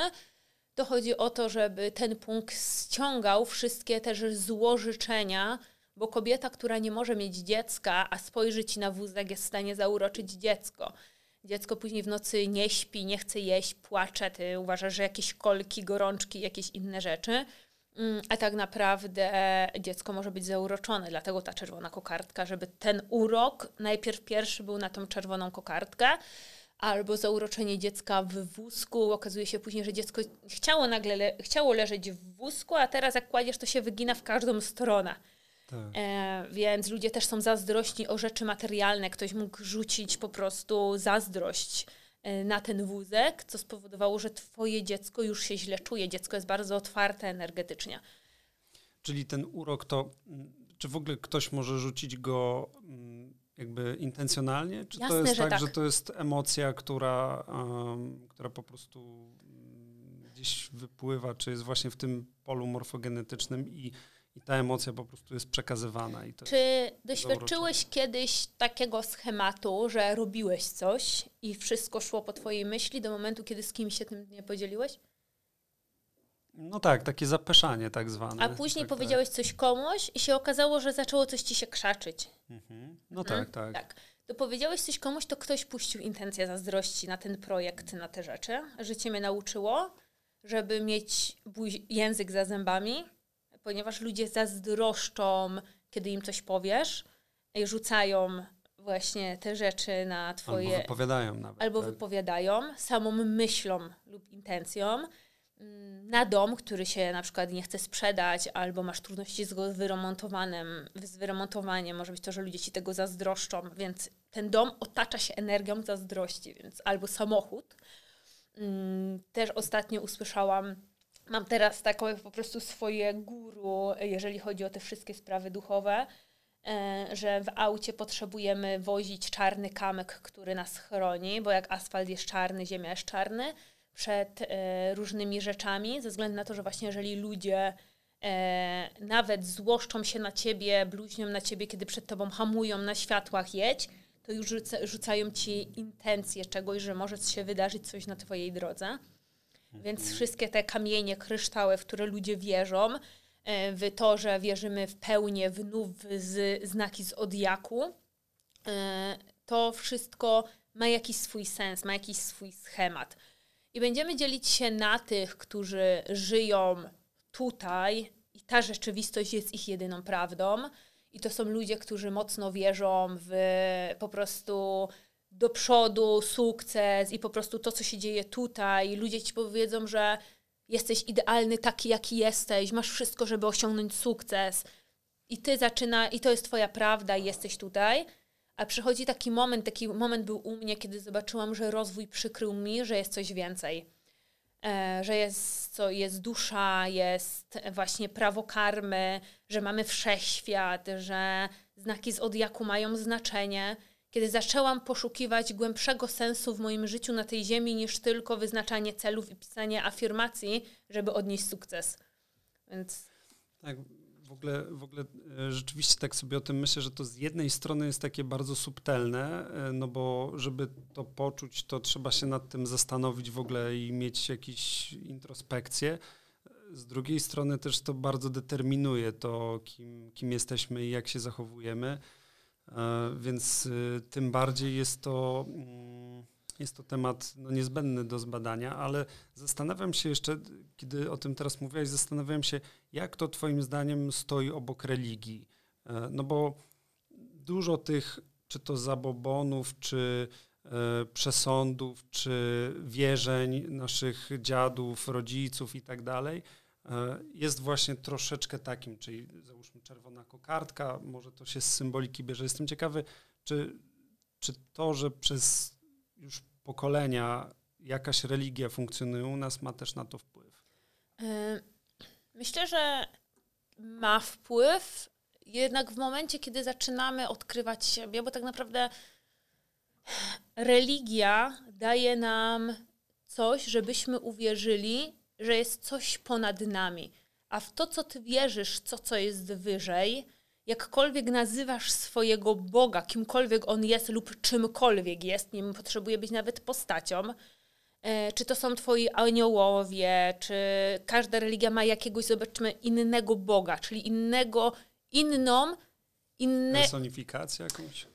To chodzi o to, żeby ten punkt ściągał wszystkie też złożyczenia, bo kobieta, która nie może mieć dziecka, a spojrzy ci na wózek, jest w stanie zauroczyć dziecko. Dziecko później w nocy nie śpi, nie chce jeść, płacze, ty uważasz, że jakieś kolki, gorączki, jakieś inne rzeczy. Mm, a tak naprawdę dziecko może być zauroczone, dlatego ta czerwona kokardka, żeby ten urok najpierw pierwszy był na tą czerwoną kokardkę, albo zauroczenie dziecka w wózku. Okazuje się później, że dziecko chciało nagle le chciało leżeć w wózku, a teraz jak kładziesz, to się wygina w każdą stronę. Tak. E, więc ludzie też są zazdrośni o rzeczy materialne. Ktoś mógł rzucić po prostu zazdrość na ten wózek, co spowodowało, że twoje dziecko już się źle czuje. Dziecko jest bardzo otwarte energetycznie. Czyli ten urok to, mm, czy w ogóle ktoś może rzucić go mm, jakby intencjonalnie? Czy Jasne, to jest tak, że, tak, że to jest emocja, która, um, która po prostu mm, gdzieś wypływa, czy jest właśnie w tym polu morfogenetycznym i i ta emocja po prostu jest przekazywana. I Czy doświadczyłeś kiedyś takiego schematu, że robiłeś coś i wszystko szło po twojej myśli do momentu, kiedy z kimś się tym nie podzieliłeś? No tak, takie zapeszanie tak zwane. A później tak, tak. powiedziałeś tak. coś komuś i się okazało, że zaczęło coś ci się krzaczyć. Mhm. No hmm? tak, tak. tak. To powiedziałeś coś komuś, to ktoś puścił intencję zazdrości na ten projekt, na te rzeczy. Życie mnie nauczyło, żeby mieć język za zębami, ponieważ ludzie zazdroszczą, kiedy im coś powiesz rzucają właśnie te rzeczy na twoje... Albo wypowiadają nawet. Albo tak? wypowiadają samą myślą lub intencją mm, na dom, który się na przykład nie chce sprzedać, albo masz trudności z wyremontowanym, z wyremontowaniem, może być to, że ludzie ci tego zazdroszczą, więc ten dom otacza się energią zazdrości, więc albo samochód. Mm, też ostatnio usłyszałam Mam teraz taką po prostu swoje guru, jeżeli chodzi o te wszystkie sprawy duchowe, e, że w aucie potrzebujemy wozić czarny kamyk, który nas chroni, bo jak asfalt jest czarny, ziemia jest czarny, przed e, różnymi rzeczami, ze względu na to, że właśnie jeżeli ludzie e, nawet złoszczą się na ciebie, bluźnią na ciebie, kiedy przed tobą hamują na światłach jedź, to już rzucają ci intencje czegoś, że może się wydarzyć coś na twojej drodze. Więc wszystkie te kamienie, kryształy, w które ludzie wierzą, e, w to, że wierzymy w pełnię, w nów, z znaki zodiaku, e, to wszystko ma jakiś swój sens, ma jakiś swój schemat. I będziemy dzielić się na tych, którzy żyją tutaj i ta rzeczywistość jest ich jedyną prawdą. I to są ludzie, którzy mocno wierzą w po prostu do przodu, sukces i po prostu to, co się dzieje tutaj. Ludzie ci powiedzą, że jesteś idealny taki, jaki jesteś, masz wszystko, żeby osiągnąć sukces. I ty zaczyna, i to jest twoja prawda, i jesteś tutaj. A przychodzi taki moment, taki moment był u mnie, kiedy zobaczyłam, że rozwój przykrył mi, że jest coś więcej. E, że jest, co, jest dusza, jest właśnie prawo karmy, że mamy wszechświat, że znaki z odjaku mają znaczenie. Kiedy zaczęłam poszukiwać głębszego sensu w moim życiu na tej ziemi niż tylko wyznaczanie celów i pisanie afirmacji, żeby odnieść sukces. Więc... Tak, w ogóle, w ogóle e, rzeczywiście tak sobie o tym myślę, że to z jednej strony jest takie bardzo subtelne, e, no bo żeby to poczuć, to trzeba się nad tym zastanowić w ogóle i mieć jakąś introspekcję. Z drugiej strony też to bardzo determinuje to, kim, kim jesteśmy i jak się zachowujemy, e, więc tym bardziej jest to mm, jest to temat no, niezbędny do zbadania, ale zastanawiam się jeszcze, kiedy o tym teraz mówiłaś, zastanawiam się, jak to Twoim zdaniem stoi obok religii. E, no bo dużo tych, czy to zabobonów, czy e, przesądów, czy wierzeń naszych dziadów, rodziców i tak dalej, e, jest właśnie troszeczkę takim, czyli załóżmy czerwona kokardka, może to się z symboliki bierze. Jestem ciekawy, czy, czy to, że przez już pokolenia jakaś religia funkcjonuje u nas, ma też na to wpływ? Myślę, że ma wpływ, jednak w momencie, kiedy zaczynamy odkrywać siebie, bo tak naprawdę religia daje nam coś, żebyśmy uwierzyli, że jest coś ponad nami. A w to, co ty wierzysz, co, co jest wyżej, jakkolwiek nazywasz swojego Boga, kimkolwiek on jest lub czymkolwiek jest, nie potrzebuje być nawet postacią, e, czy to są twoi aniołowie, czy każda religia ma jakiegoś, zobaczmy, innego Boga, czyli innego, inną, inne... Personifikację jakąś?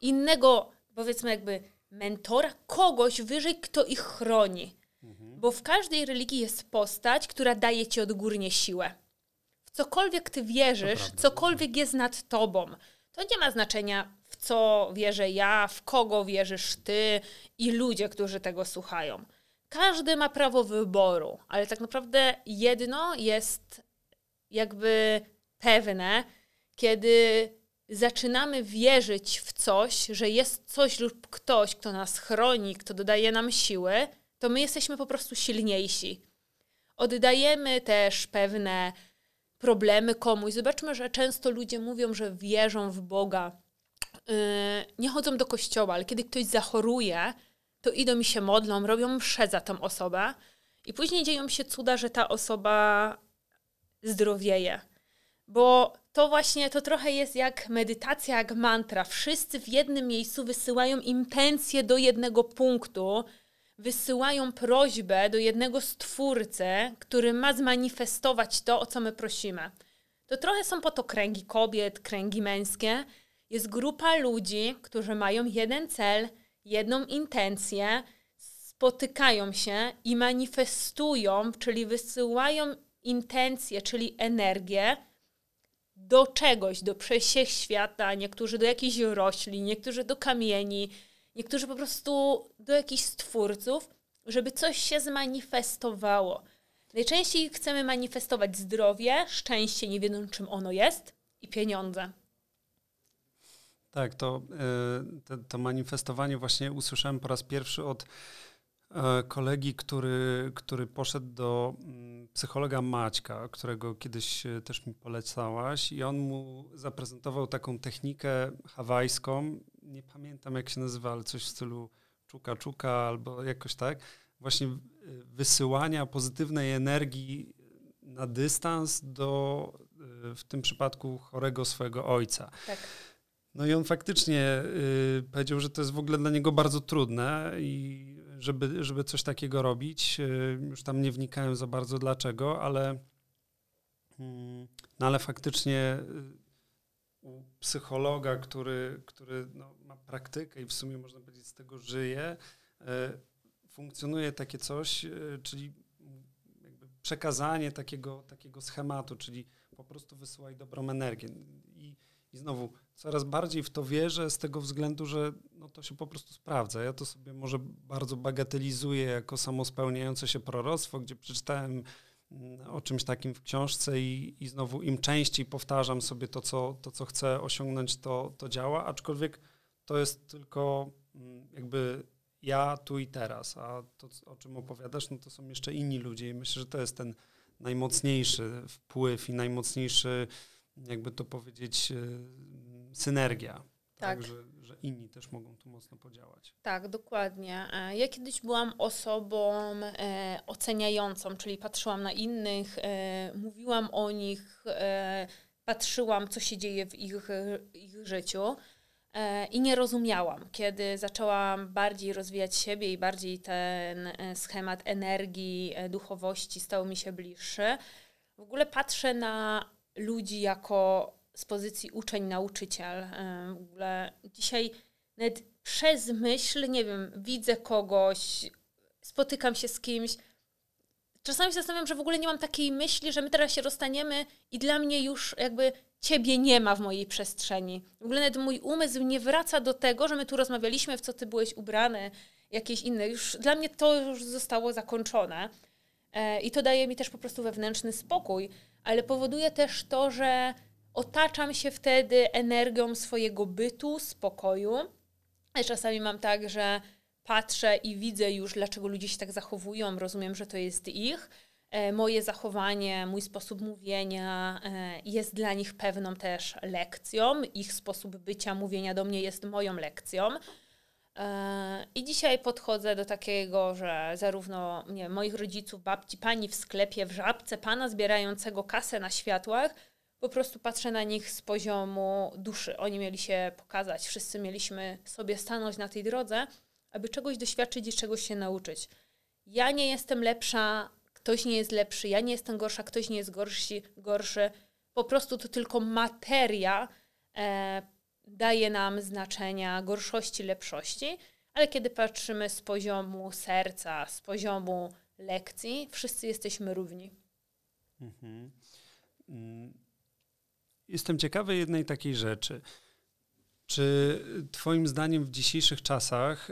Innego, powiedzmy jakby mentora, kogoś wyżej, kto ich chroni. Mhm. Bo w każdej religii jest postać, która daje ci odgórnie siłę cokolwiek ty wierzysz, cokolwiek jest nad tobą, to nie ma znaczenia, w co wierzę ja, w kogo wierzysz ty i ludzie, którzy tego słuchają. Każdy ma prawo wyboru, ale tak naprawdę jedno jest jakby pewne, kiedy zaczynamy wierzyć w coś, że jest coś lub ktoś, kto nas chroni, kto dodaje nam siły, to my jesteśmy po prostu silniejsi. Oddajemy też pewne problemy komuś. Zobaczmy, że często ludzie mówią, że wierzą w Boga, yy, nie chodzą do kościoła, ale kiedy ktoś zachoruje, to idą i się modlą, robią msze za tą osobę i później dzieją się cuda, że ta osoba zdrowieje. Bo to właśnie, to trochę jest jak medytacja, jak mantra. Wszyscy w jednym miejscu wysyłają intencje do jednego punktu, wysyłają prośbę do jednego stwórcy, który ma zmanifestować to, o co my prosimy. To trochę są po to kręgi kobiet, kręgi męskie. Jest grupa ludzi, którzy mają jeden cel, jedną intencję, spotykają się i manifestują, czyli wysyłają intencje, czyli energię do czegoś, do świata, niektórzy do jakichś roślin, niektórzy do kamieni, niektórzy po prostu do jakichś stwórców, żeby coś się zmanifestowało. Najczęściej chcemy manifestować zdrowie, szczęście, nie wiedząc czym ono jest, i pieniądze. Tak, to, e, to, to manifestowanie właśnie usłyszałem po raz pierwszy od e, kolegi, który, który poszedł do mm, psychologa Maćka, którego kiedyś e, też mi polecałaś i on mu zaprezentował taką technikę hawajską, nie pamiętam jak się nazywa, ale coś w stylu czuka, czuka albo jakoś tak, właśnie wysyłania pozytywnej energii na dystans do w tym przypadku chorego swojego ojca. Tak. No i on faktycznie y, powiedział, że to jest w ogóle dla niego bardzo trudne i żeby, żeby coś takiego robić. Y, już tam nie wnikałem za bardzo dlaczego, ale Mm, no ale faktycznie y, u psychologa, który, który no, ma praktykę i w sumie można powiedzieć z tego żyje, y, funkcjonuje takie coś, y, czyli przekazanie takiego, takiego schematu, czyli po prostu wysyłaj dobrą energię. I, I znowu coraz bardziej w to wierzę z tego względu, że no to się po prostu sprawdza. Ja to sobie może bardzo bagatelizuję jako samospełniające się proroctwo, gdzie przeczytałem o czymś takim w książce i, i znowu im częściej powtarzam sobie to, co, to, co chcę osiągnąć, to, to działa, aczkolwiek to jest tylko mm, jakby ja tu i teraz, a to, o czym opowiadasz, no to są jeszcze inni ludzie i myślę, że to jest ten najmocniejszy wpływ i najmocniejszy, jakby to powiedzieć, e, synergia. Tak, tak że, że, inni też mogą tu mocno podziałać. Tak, dokładnie. E, ja kiedyś byłam osobą e, oceniającą, czyli patrzyłam na innych, e, mówiłam o nich, e, patrzyłam, co się dzieje w ich, ich życiu. E, I nie rozumiałam, kiedy zaczęłam bardziej rozwijać siebie i bardziej ten e, schemat energii, duchowości stał mi się bliższy. W ogóle patrzę na ludzi jako z pozycji uczeń, nauczyciel. W ogóle dzisiaj nawet przez myśl, nie wiem, widzę kogoś, spotykam się z kimś. Czasami się zastanawiam, że w ogóle nie mam takiej myśli, że my teraz się rozstaniemy i dla mnie już jakby ciebie nie ma w mojej przestrzeni. W ogóle nawet mój umysł nie wraca do tego, że my tu rozmawialiśmy, w co ty byłeś ubrany, jakieś inne. Już dla mnie to już zostało zakończone. E, I to daje mi też po prostu wewnętrzny spokój, ale powoduje też to, że otaczam się wtedy energią swojego bytu, spokoju. Czasami mam tak, że patrzę i widzę już, dlaczego ludzie się tak zachowują, rozumiem, że to jest ich E, moje zachowanie, mój sposób mówienia e, jest dla nich pewną też lekcją. Ich sposób bycia, mówienia do mnie jest moją lekcją. E, I dzisiaj podchodzę do takiego, że zarówno nie, moich rodziców, babci, pani w sklepie, w żabce, pana zbierającego kasę na światłach, po prostu patrzę na nich z poziomu duszy. Oni mieli się pokazać, wszyscy mieliśmy sobie stanąć na tej drodze, aby czegoś doświadczyć i czegoś się nauczyć. Ja nie jestem lepsza ktoś nie jest lepszy, ja nie jestem gorsza, ktoś nie jest gorszy, gorszy. Po prostu to tylko materia e, daje nam znaczenia gorszości, lepszości, ale kiedy patrzymy z poziomu serca, z poziomu lekcji, wszyscy jesteśmy równi. Mhm. Mm. Jestem ciekawy jednej takiej rzeczy. Czy Twoim zdaniem w dzisiejszych czasach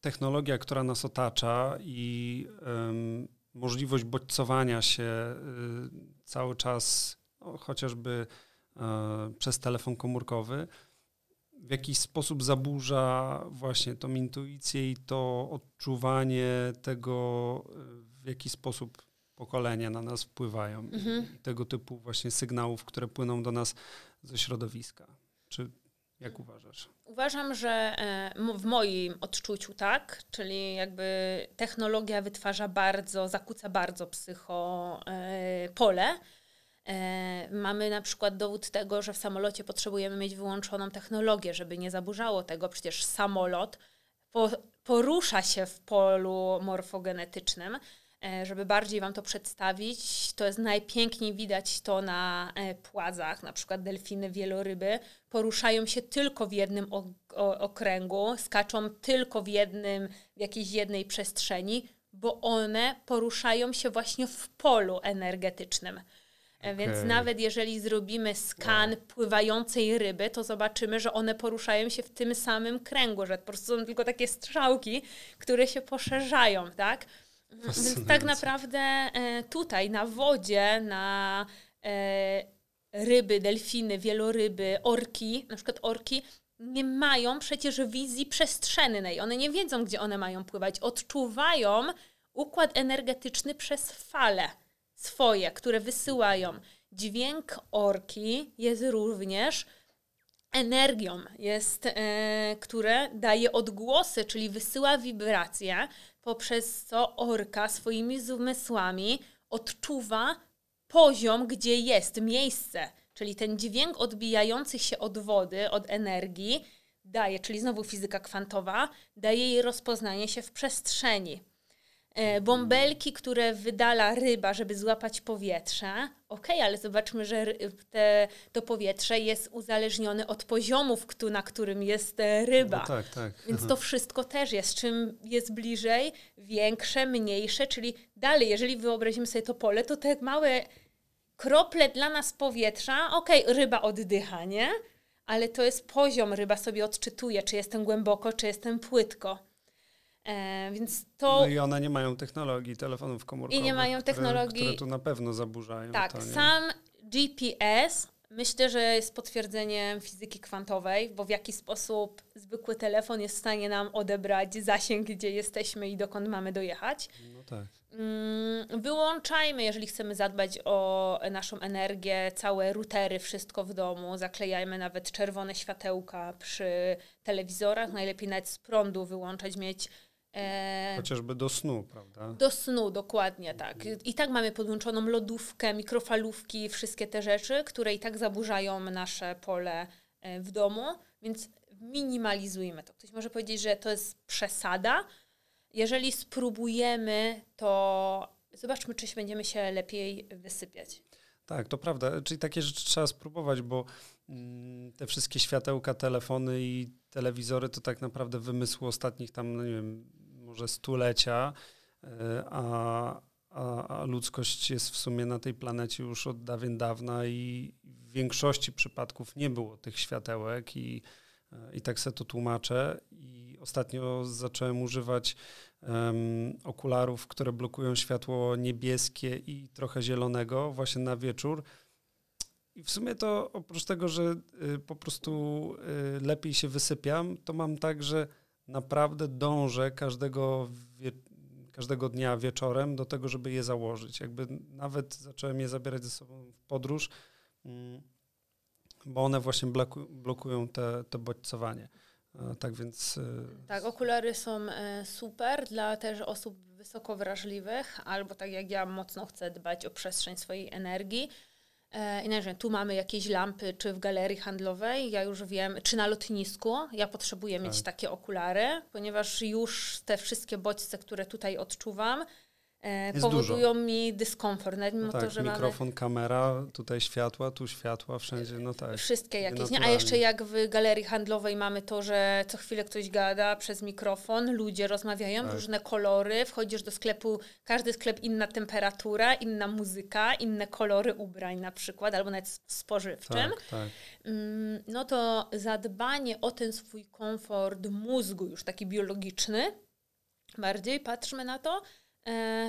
technologia, która nas otacza i um, możliwość bodźcowania się y, cały czas, no, chociażby y, przez telefon komórkowy, w jakiś sposób zaburza właśnie tą intuicję i to odczuwanie tego, w jaki sposób pokolenia na nas wpływają mhm. i tego typu właśnie sygnałów, które płyną do nas ze środowiska. Czy jak uważasz? Uważam, że e, w moim odczuciu tak, czyli jakby technologia wytwarza bardzo, zakłóca bardzo psycho e, pole. E, mamy na przykład dowód tego, że w samolocie potrzebujemy mieć wyłączoną technologię, żeby nie zaburzało tego. Przecież samolot porusza się w polu morfogenetycznym, żeby bardziej Wam to przedstawić, to jest najpiękniej widać to na e, płazach, na przykład delfiny, wieloryby poruszają się tylko w jednym okręgu, skaczą tylko w jednym, w jakiejś jednej przestrzeni, bo one poruszają się właśnie w polu energetycznym. Okay. E, więc nawet jeżeli zrobimy skan wow. pływającej ryby, to zobaczymy, że one poruszają się w tym samym kręgu, że po prostu są tylko takie strzałki, które się poszerzają, tak? Więc tak naprawdę e, tutaj na wodzie, na e, ryby, delfiny, wieloryby, orki, na przykład orki, nie mają przecież wizji przestrzennej. One nie wiedzą, gdzie one mają pływać. Odczuwają układ energetyczny przez fale swoje, które wysyłają. Dźwięk orki jest również energią, jest, e, które daje odgłosy, czyli wysyła wibracje, poprzez co orka swoimi zmysłami odczuwa poziom, gdzie jest miejsce. Czyli ten dźwięk odbijający się od wody, od energii, daje, czyli znowu fizyka kwantowa, daje jej rozpoznanie się w przestrzeni. E, bąbelki, które wydala ryba, żeby złapać powietrze. Okej, okay, ale zobaczmy, że te, to powietrze jest uzależnione od poziomów, na którym jest e, ryba. No tak, tak. Więc to wszystko też jest. Czym jest bliżej, większe, mniejsze, czyli dalej, jeżeli wyobrazimy sobie to pole, to te małe krople dla nas powietrza, okej, okay, ryba oddycha, nie? Ale to jest poziom, ryba sobie odczytuje, czy jestem głęboko, czy jestem płytko. E, więc to... No i one nie mają technologii telefonów komórkowych. I nie mają technologii... Które, które tu na pewno zaburzają. Tak, to, sam GPS myślę, że jest potwierdzeniem fizyki kwantowej, bo w jaki sposób zwykły telefon jest w stanie nam odebrać zasięg, gdzie jesteśmy i dokąd mamy dojechać. No tak. Mm, wyłączajmy, jeżeli chcemy zadbać o naszą energię, całe routery, wszystko w domu. Zaklejajmy nawet czerwone światełka przy telewizorach. Najlepiej nawet z prądu wyłączać, mieć Chociażby do snu, prawda? Do snu, dokładnie tak. I tak mamy podłączoną lodówkę, mikrofalówki, wszystkie te rzeczy, które i tak zaburzają nasze pole e, w domu, więc minimalizujmy to. Ktoś może powiedzieć, że to jest przesada. Jeżeli spróbujemy, to zobaczmy, czy będziemy się lepiej wysypiać. Tak, to prawda. Czyli takie rzeczy trzeba spróbować, bo mm, te wszystkie światełka, telefony i telewizory to tak naprawdę wymysły ostatnich tam, no nie wiem, może stulecia, e, a, a, a, ludzkość jest w sumie na tej planecie już od dawien dawna i w większości przypadków nie było tych światełek i, e, i tak sobie to tłumaczę. I ostatnio zacząłem używać um, okularów, które blokują światło niebieskie i trochę zielonego właśnie na wieczór. I w sumie to oprócz tego, że y, po prostu y, lepiej się wysypiam, to mam tak, że naprawdę dążę każdego, wie, każdego dnia wieczorem do tego, żeby je założyć. Jakby nawet zacząłem je zabierać ze sobą w podróż, mm, bo one właśnie bloku, blokują te, to bodźcowanie. Tak więc. Y, tak, okulary są e, super dla też osób wysoko wrażliwych, albo tak jak ja mocno chcę dbać o przestrzeń swojej energii E, I nie tu mamy jakieś lampy, czy w galerii handlowej, ja już wiem, czy na lotnisku, ja potrzebuję tak. mieć takie okulary, ponieważ już te wszystkie bodźce, które tutaj odczuwam, E, powodują dużo. mi dyskomfort. Nawet mimo no tak, to, że mikrofon, mamy... kamera, tutaj światła, tu światła, wszędzie, no tak. Wszystkie jakieś, nie? A jeszcze jak w galerii handlowej mamy to, że co chwilę ktoś gada przez mikrofon, ludzie rozmawiają, tak. różne kolory, wchodzisz do sklepu, każdy sklep inna temperatura, inna muzyka, inne kolory ubrań na przykład, albo nawet w spożywczym. Tak, tak. Mm, no to zadbanie o ten swój komfort mózgu, już taki biologiczny, bardziej patrzmy na to,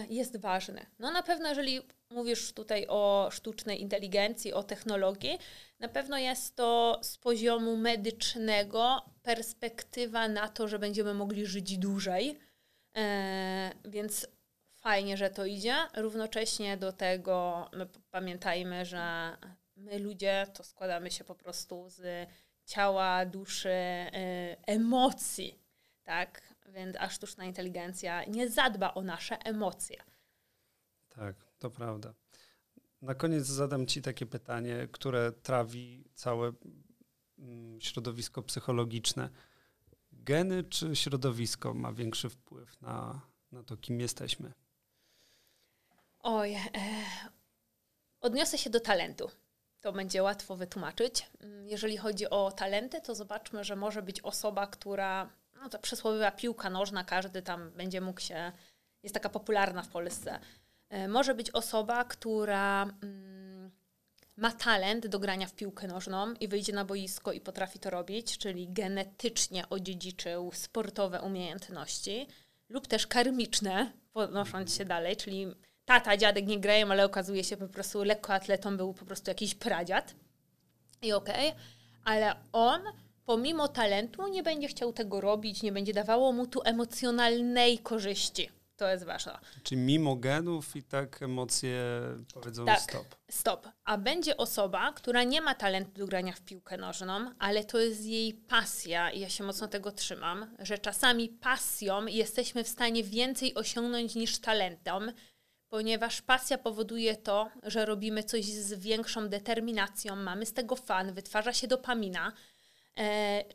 jest ważny. No na pewno, jeżeli mówisz tutaj o sztucznej inteligencji, o technologii, na pewno jest to z poziomu medycznego perspektywa na to, że będziemy mogli żyć dłużej. E, więc fajnie, że to idzie. Równocześnie do tego my pamiętajmy, że my ludzie to składamy się po prostu z ciała, duszy, e, emocji. Tak? Więc a sztuczna inteligencja nie zadba o nasze emocje. Tak, to prawda. Na koniec zadam Ci takie pytanie, które trawi całe mm, środowisko psychologiczne. Geny czy środowisko ma większy wpływ na, na to, kim jesteśmy? Oj, e, odniosę się do talentu. To będzie łatwo wytłumaczyć. Mm, jeżeli chodzi o talenty, to zobaczmy, że może być osoba, która no ta przysłowiowa piłka nożna, każdy tam będzie mógł się, jest taka popularna w Polsce. E, może być osoba, która mm, ma talent do grania w piłkę nożną i wyjdzie na boisko i potrafi to robić, czyli genetycznie odziedziczył sportowe umiejętności lub też karmiczne, podnosząc się dalej, czyli tata, dziadek nie grają, ale okazuje się po prostu lekkoatletą był po prostu jakiś pradziad. I okej, okay, ale on pomimo talentu nie będzie chciał tego robić, nie będzie dawało mu tu emocjonalnej korzyści. To jest ważne. Czyli mimo genów i tak emocje powiedzą tak, stop. Stop. A będzie osoba, która nie ma talentu do grania w piłkę nożną, ale to jest jej pasja i ja się mocno tego trzymam, że czasami pasją jesteśmy w stanie więcej osiągnąć niż talentem, ponieważ pasja powoduje to, że robimy coś z większą determinacją, mamy z tego fan, wytwarza się dopamina,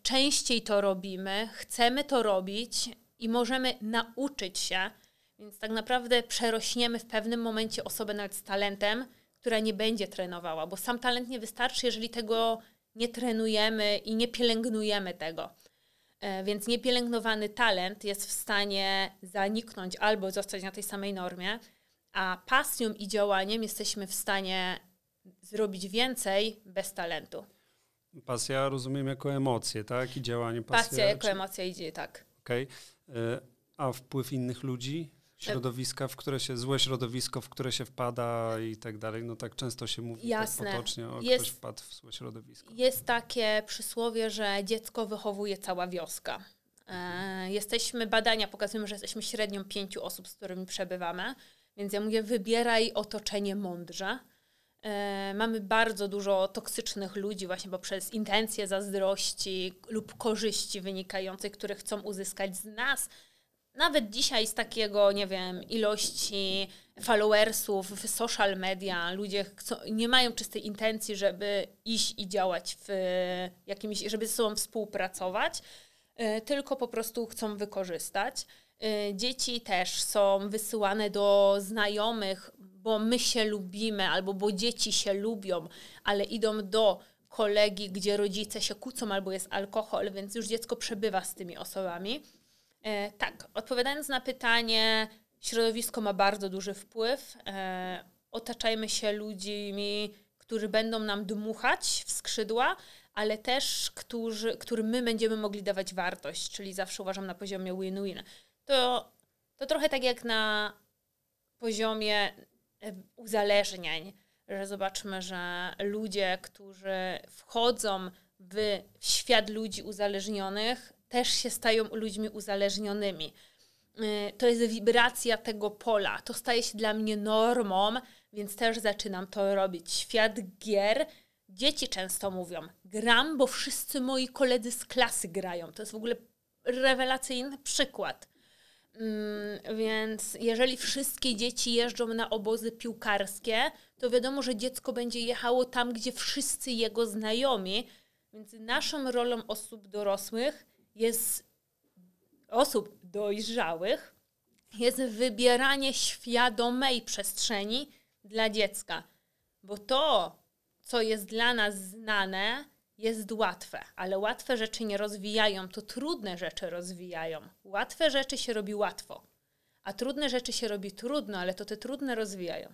częściej to robimy, chcemy to robić i możemy nauczyć się Więc tak naprawdę przerośniemy w pewnym momencie osobę nawet z talentem, która nie będzie trenowała, bo sam talent nie wystarczy, jeżeli tego nie trenujemy i nie pielęgnujemy tego. E, więc niepielęgnowany talent jest w stanie zaniknąć albo zostać na tej samej normie, a pasją i działaniem jesteśmy w stanie zrobić więcej bez talentu. Pasja rozumiem jako emocje, tak? I działanie pasja. Pasja jako czy... emocja idzie, tak. Okej. Okay. A wpływ innych ludzi? Środowiska, w które się, złe środowisko, w które się wpada i tak dalej. No tak często się mówi tak Jasne. tak potocznie, o jest, ktoś wpadł w złe środowisko. Jest takie przysłowie, że dziecko wychowuje cała wioska. E, jesteśmy, badania pokazują, że jesteśmy średnią pięciu osób, z którymi przebywamy, więc ja mówię, wybieraj otoczenie mądrze. E, mamy bardzo dużo toksycznych ludzi właśnie poprzez intencje zazdrości lub korzyści wynikających, które chcą uzyskać z nas, nawet dzisiaj z takiego, nie wiem, ilości followersów w social media, ludzie chcą, nie mają czystej intencji, żeby iść i działać w jakimś, żeby ze sobą współpracować, e, tylko po prostu chcą wykorzystać. E, dzieci też są wysyłane do znajomych, bo my się lubimy, albo bo dzieci się lubią, ale idą do kolegi, gdzie rodzice się kłócą, albo jest alkohol, więc już dziecko przebywa z tymi osobami. E, tak, odpowiadając na pytanie, środowisko ma bardzo duży wpływ. E, otaczajmy się ludźmi, którzy będą nam dmuchać w skrzydła, ale też którzy, którym my będziemy mogli dawać wartość, czyli zawsze uważam na poziomie win-win. To, to trochę tak jak na poziomie uzależnień, że zobaczmy, że ludzie, którzy wchodzą w świat ludzi uzależnionych, też się stają ludźmi uzależnionymi. Y, to jest wibracja tego pola. To staje się dla mnie normą, więc też zaczynam to robić. Świat gier. Dzieci często mówią: Gram, bo wszyscy moi koledzy z klasy grają. To jest w ogóle rewelacyjny przykład. Mm, więc jeżeli wszystkie dzieci jeżdżą na obozy piłkarskie, to wiadomo, że dziecko będzie jechało tam, gdzie wszyscy jego znajomi. Więc naszą rolą osób dorosłych jest osób dojrzałych, jest wybieranie świadomej przestrzeni dla dziecka. Bo to, co jest dla nas znane, jest łatwe, ale łatwe rzeczy nie rozwijają, to trudne rzeczy rozwijają. Łatwe rzeczy się robi łatwo, a trudne rzeczy się robi trudno, ale to te trudne rozwijają.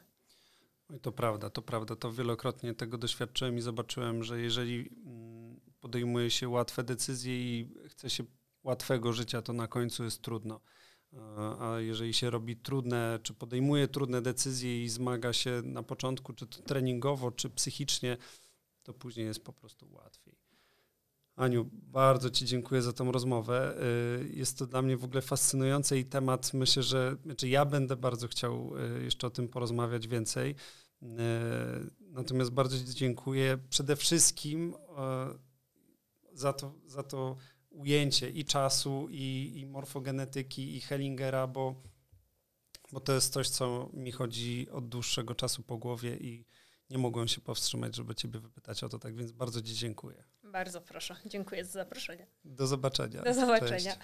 To prawda, to prawda. To wielokrotnie tego doświadczyłem i zobaczyłem, że jeżeli mm, podejmuje się łatwe decyzje i chce się łatwego życia, to na końcu jest trudno. A jeżeli się robi trudne, czy podejmuje trudne decyzje i zmaga się na początku, czy to treningowo, czy psychicznie, to później jest po prostu łatwiej. Aniu, bardzo Ci dziękuję za tą rozmowę. E, jest to dla mnie w ogóle fascynujący i temat, myślę, że znaczy ja będę bardzo chciał e, jeszcze o tym porozmawiać więcej. Natomiast bardzo Ci dziękuję przede wszystkim za to, za to ujęcie i czasu, i, i morfogenetyki, i Hellingera, bo, bo to jest coś, co mi chodzi od dłuższego czasu po głowie i nie mogłem się powstrzymać, żeby Ciebie wypytać o to, tak więc bardzo Ci dziękuję. Bardzo proszę. Dziękuję za zaproszenie. Do zobaczenia. Do zobaczenia. Cześć.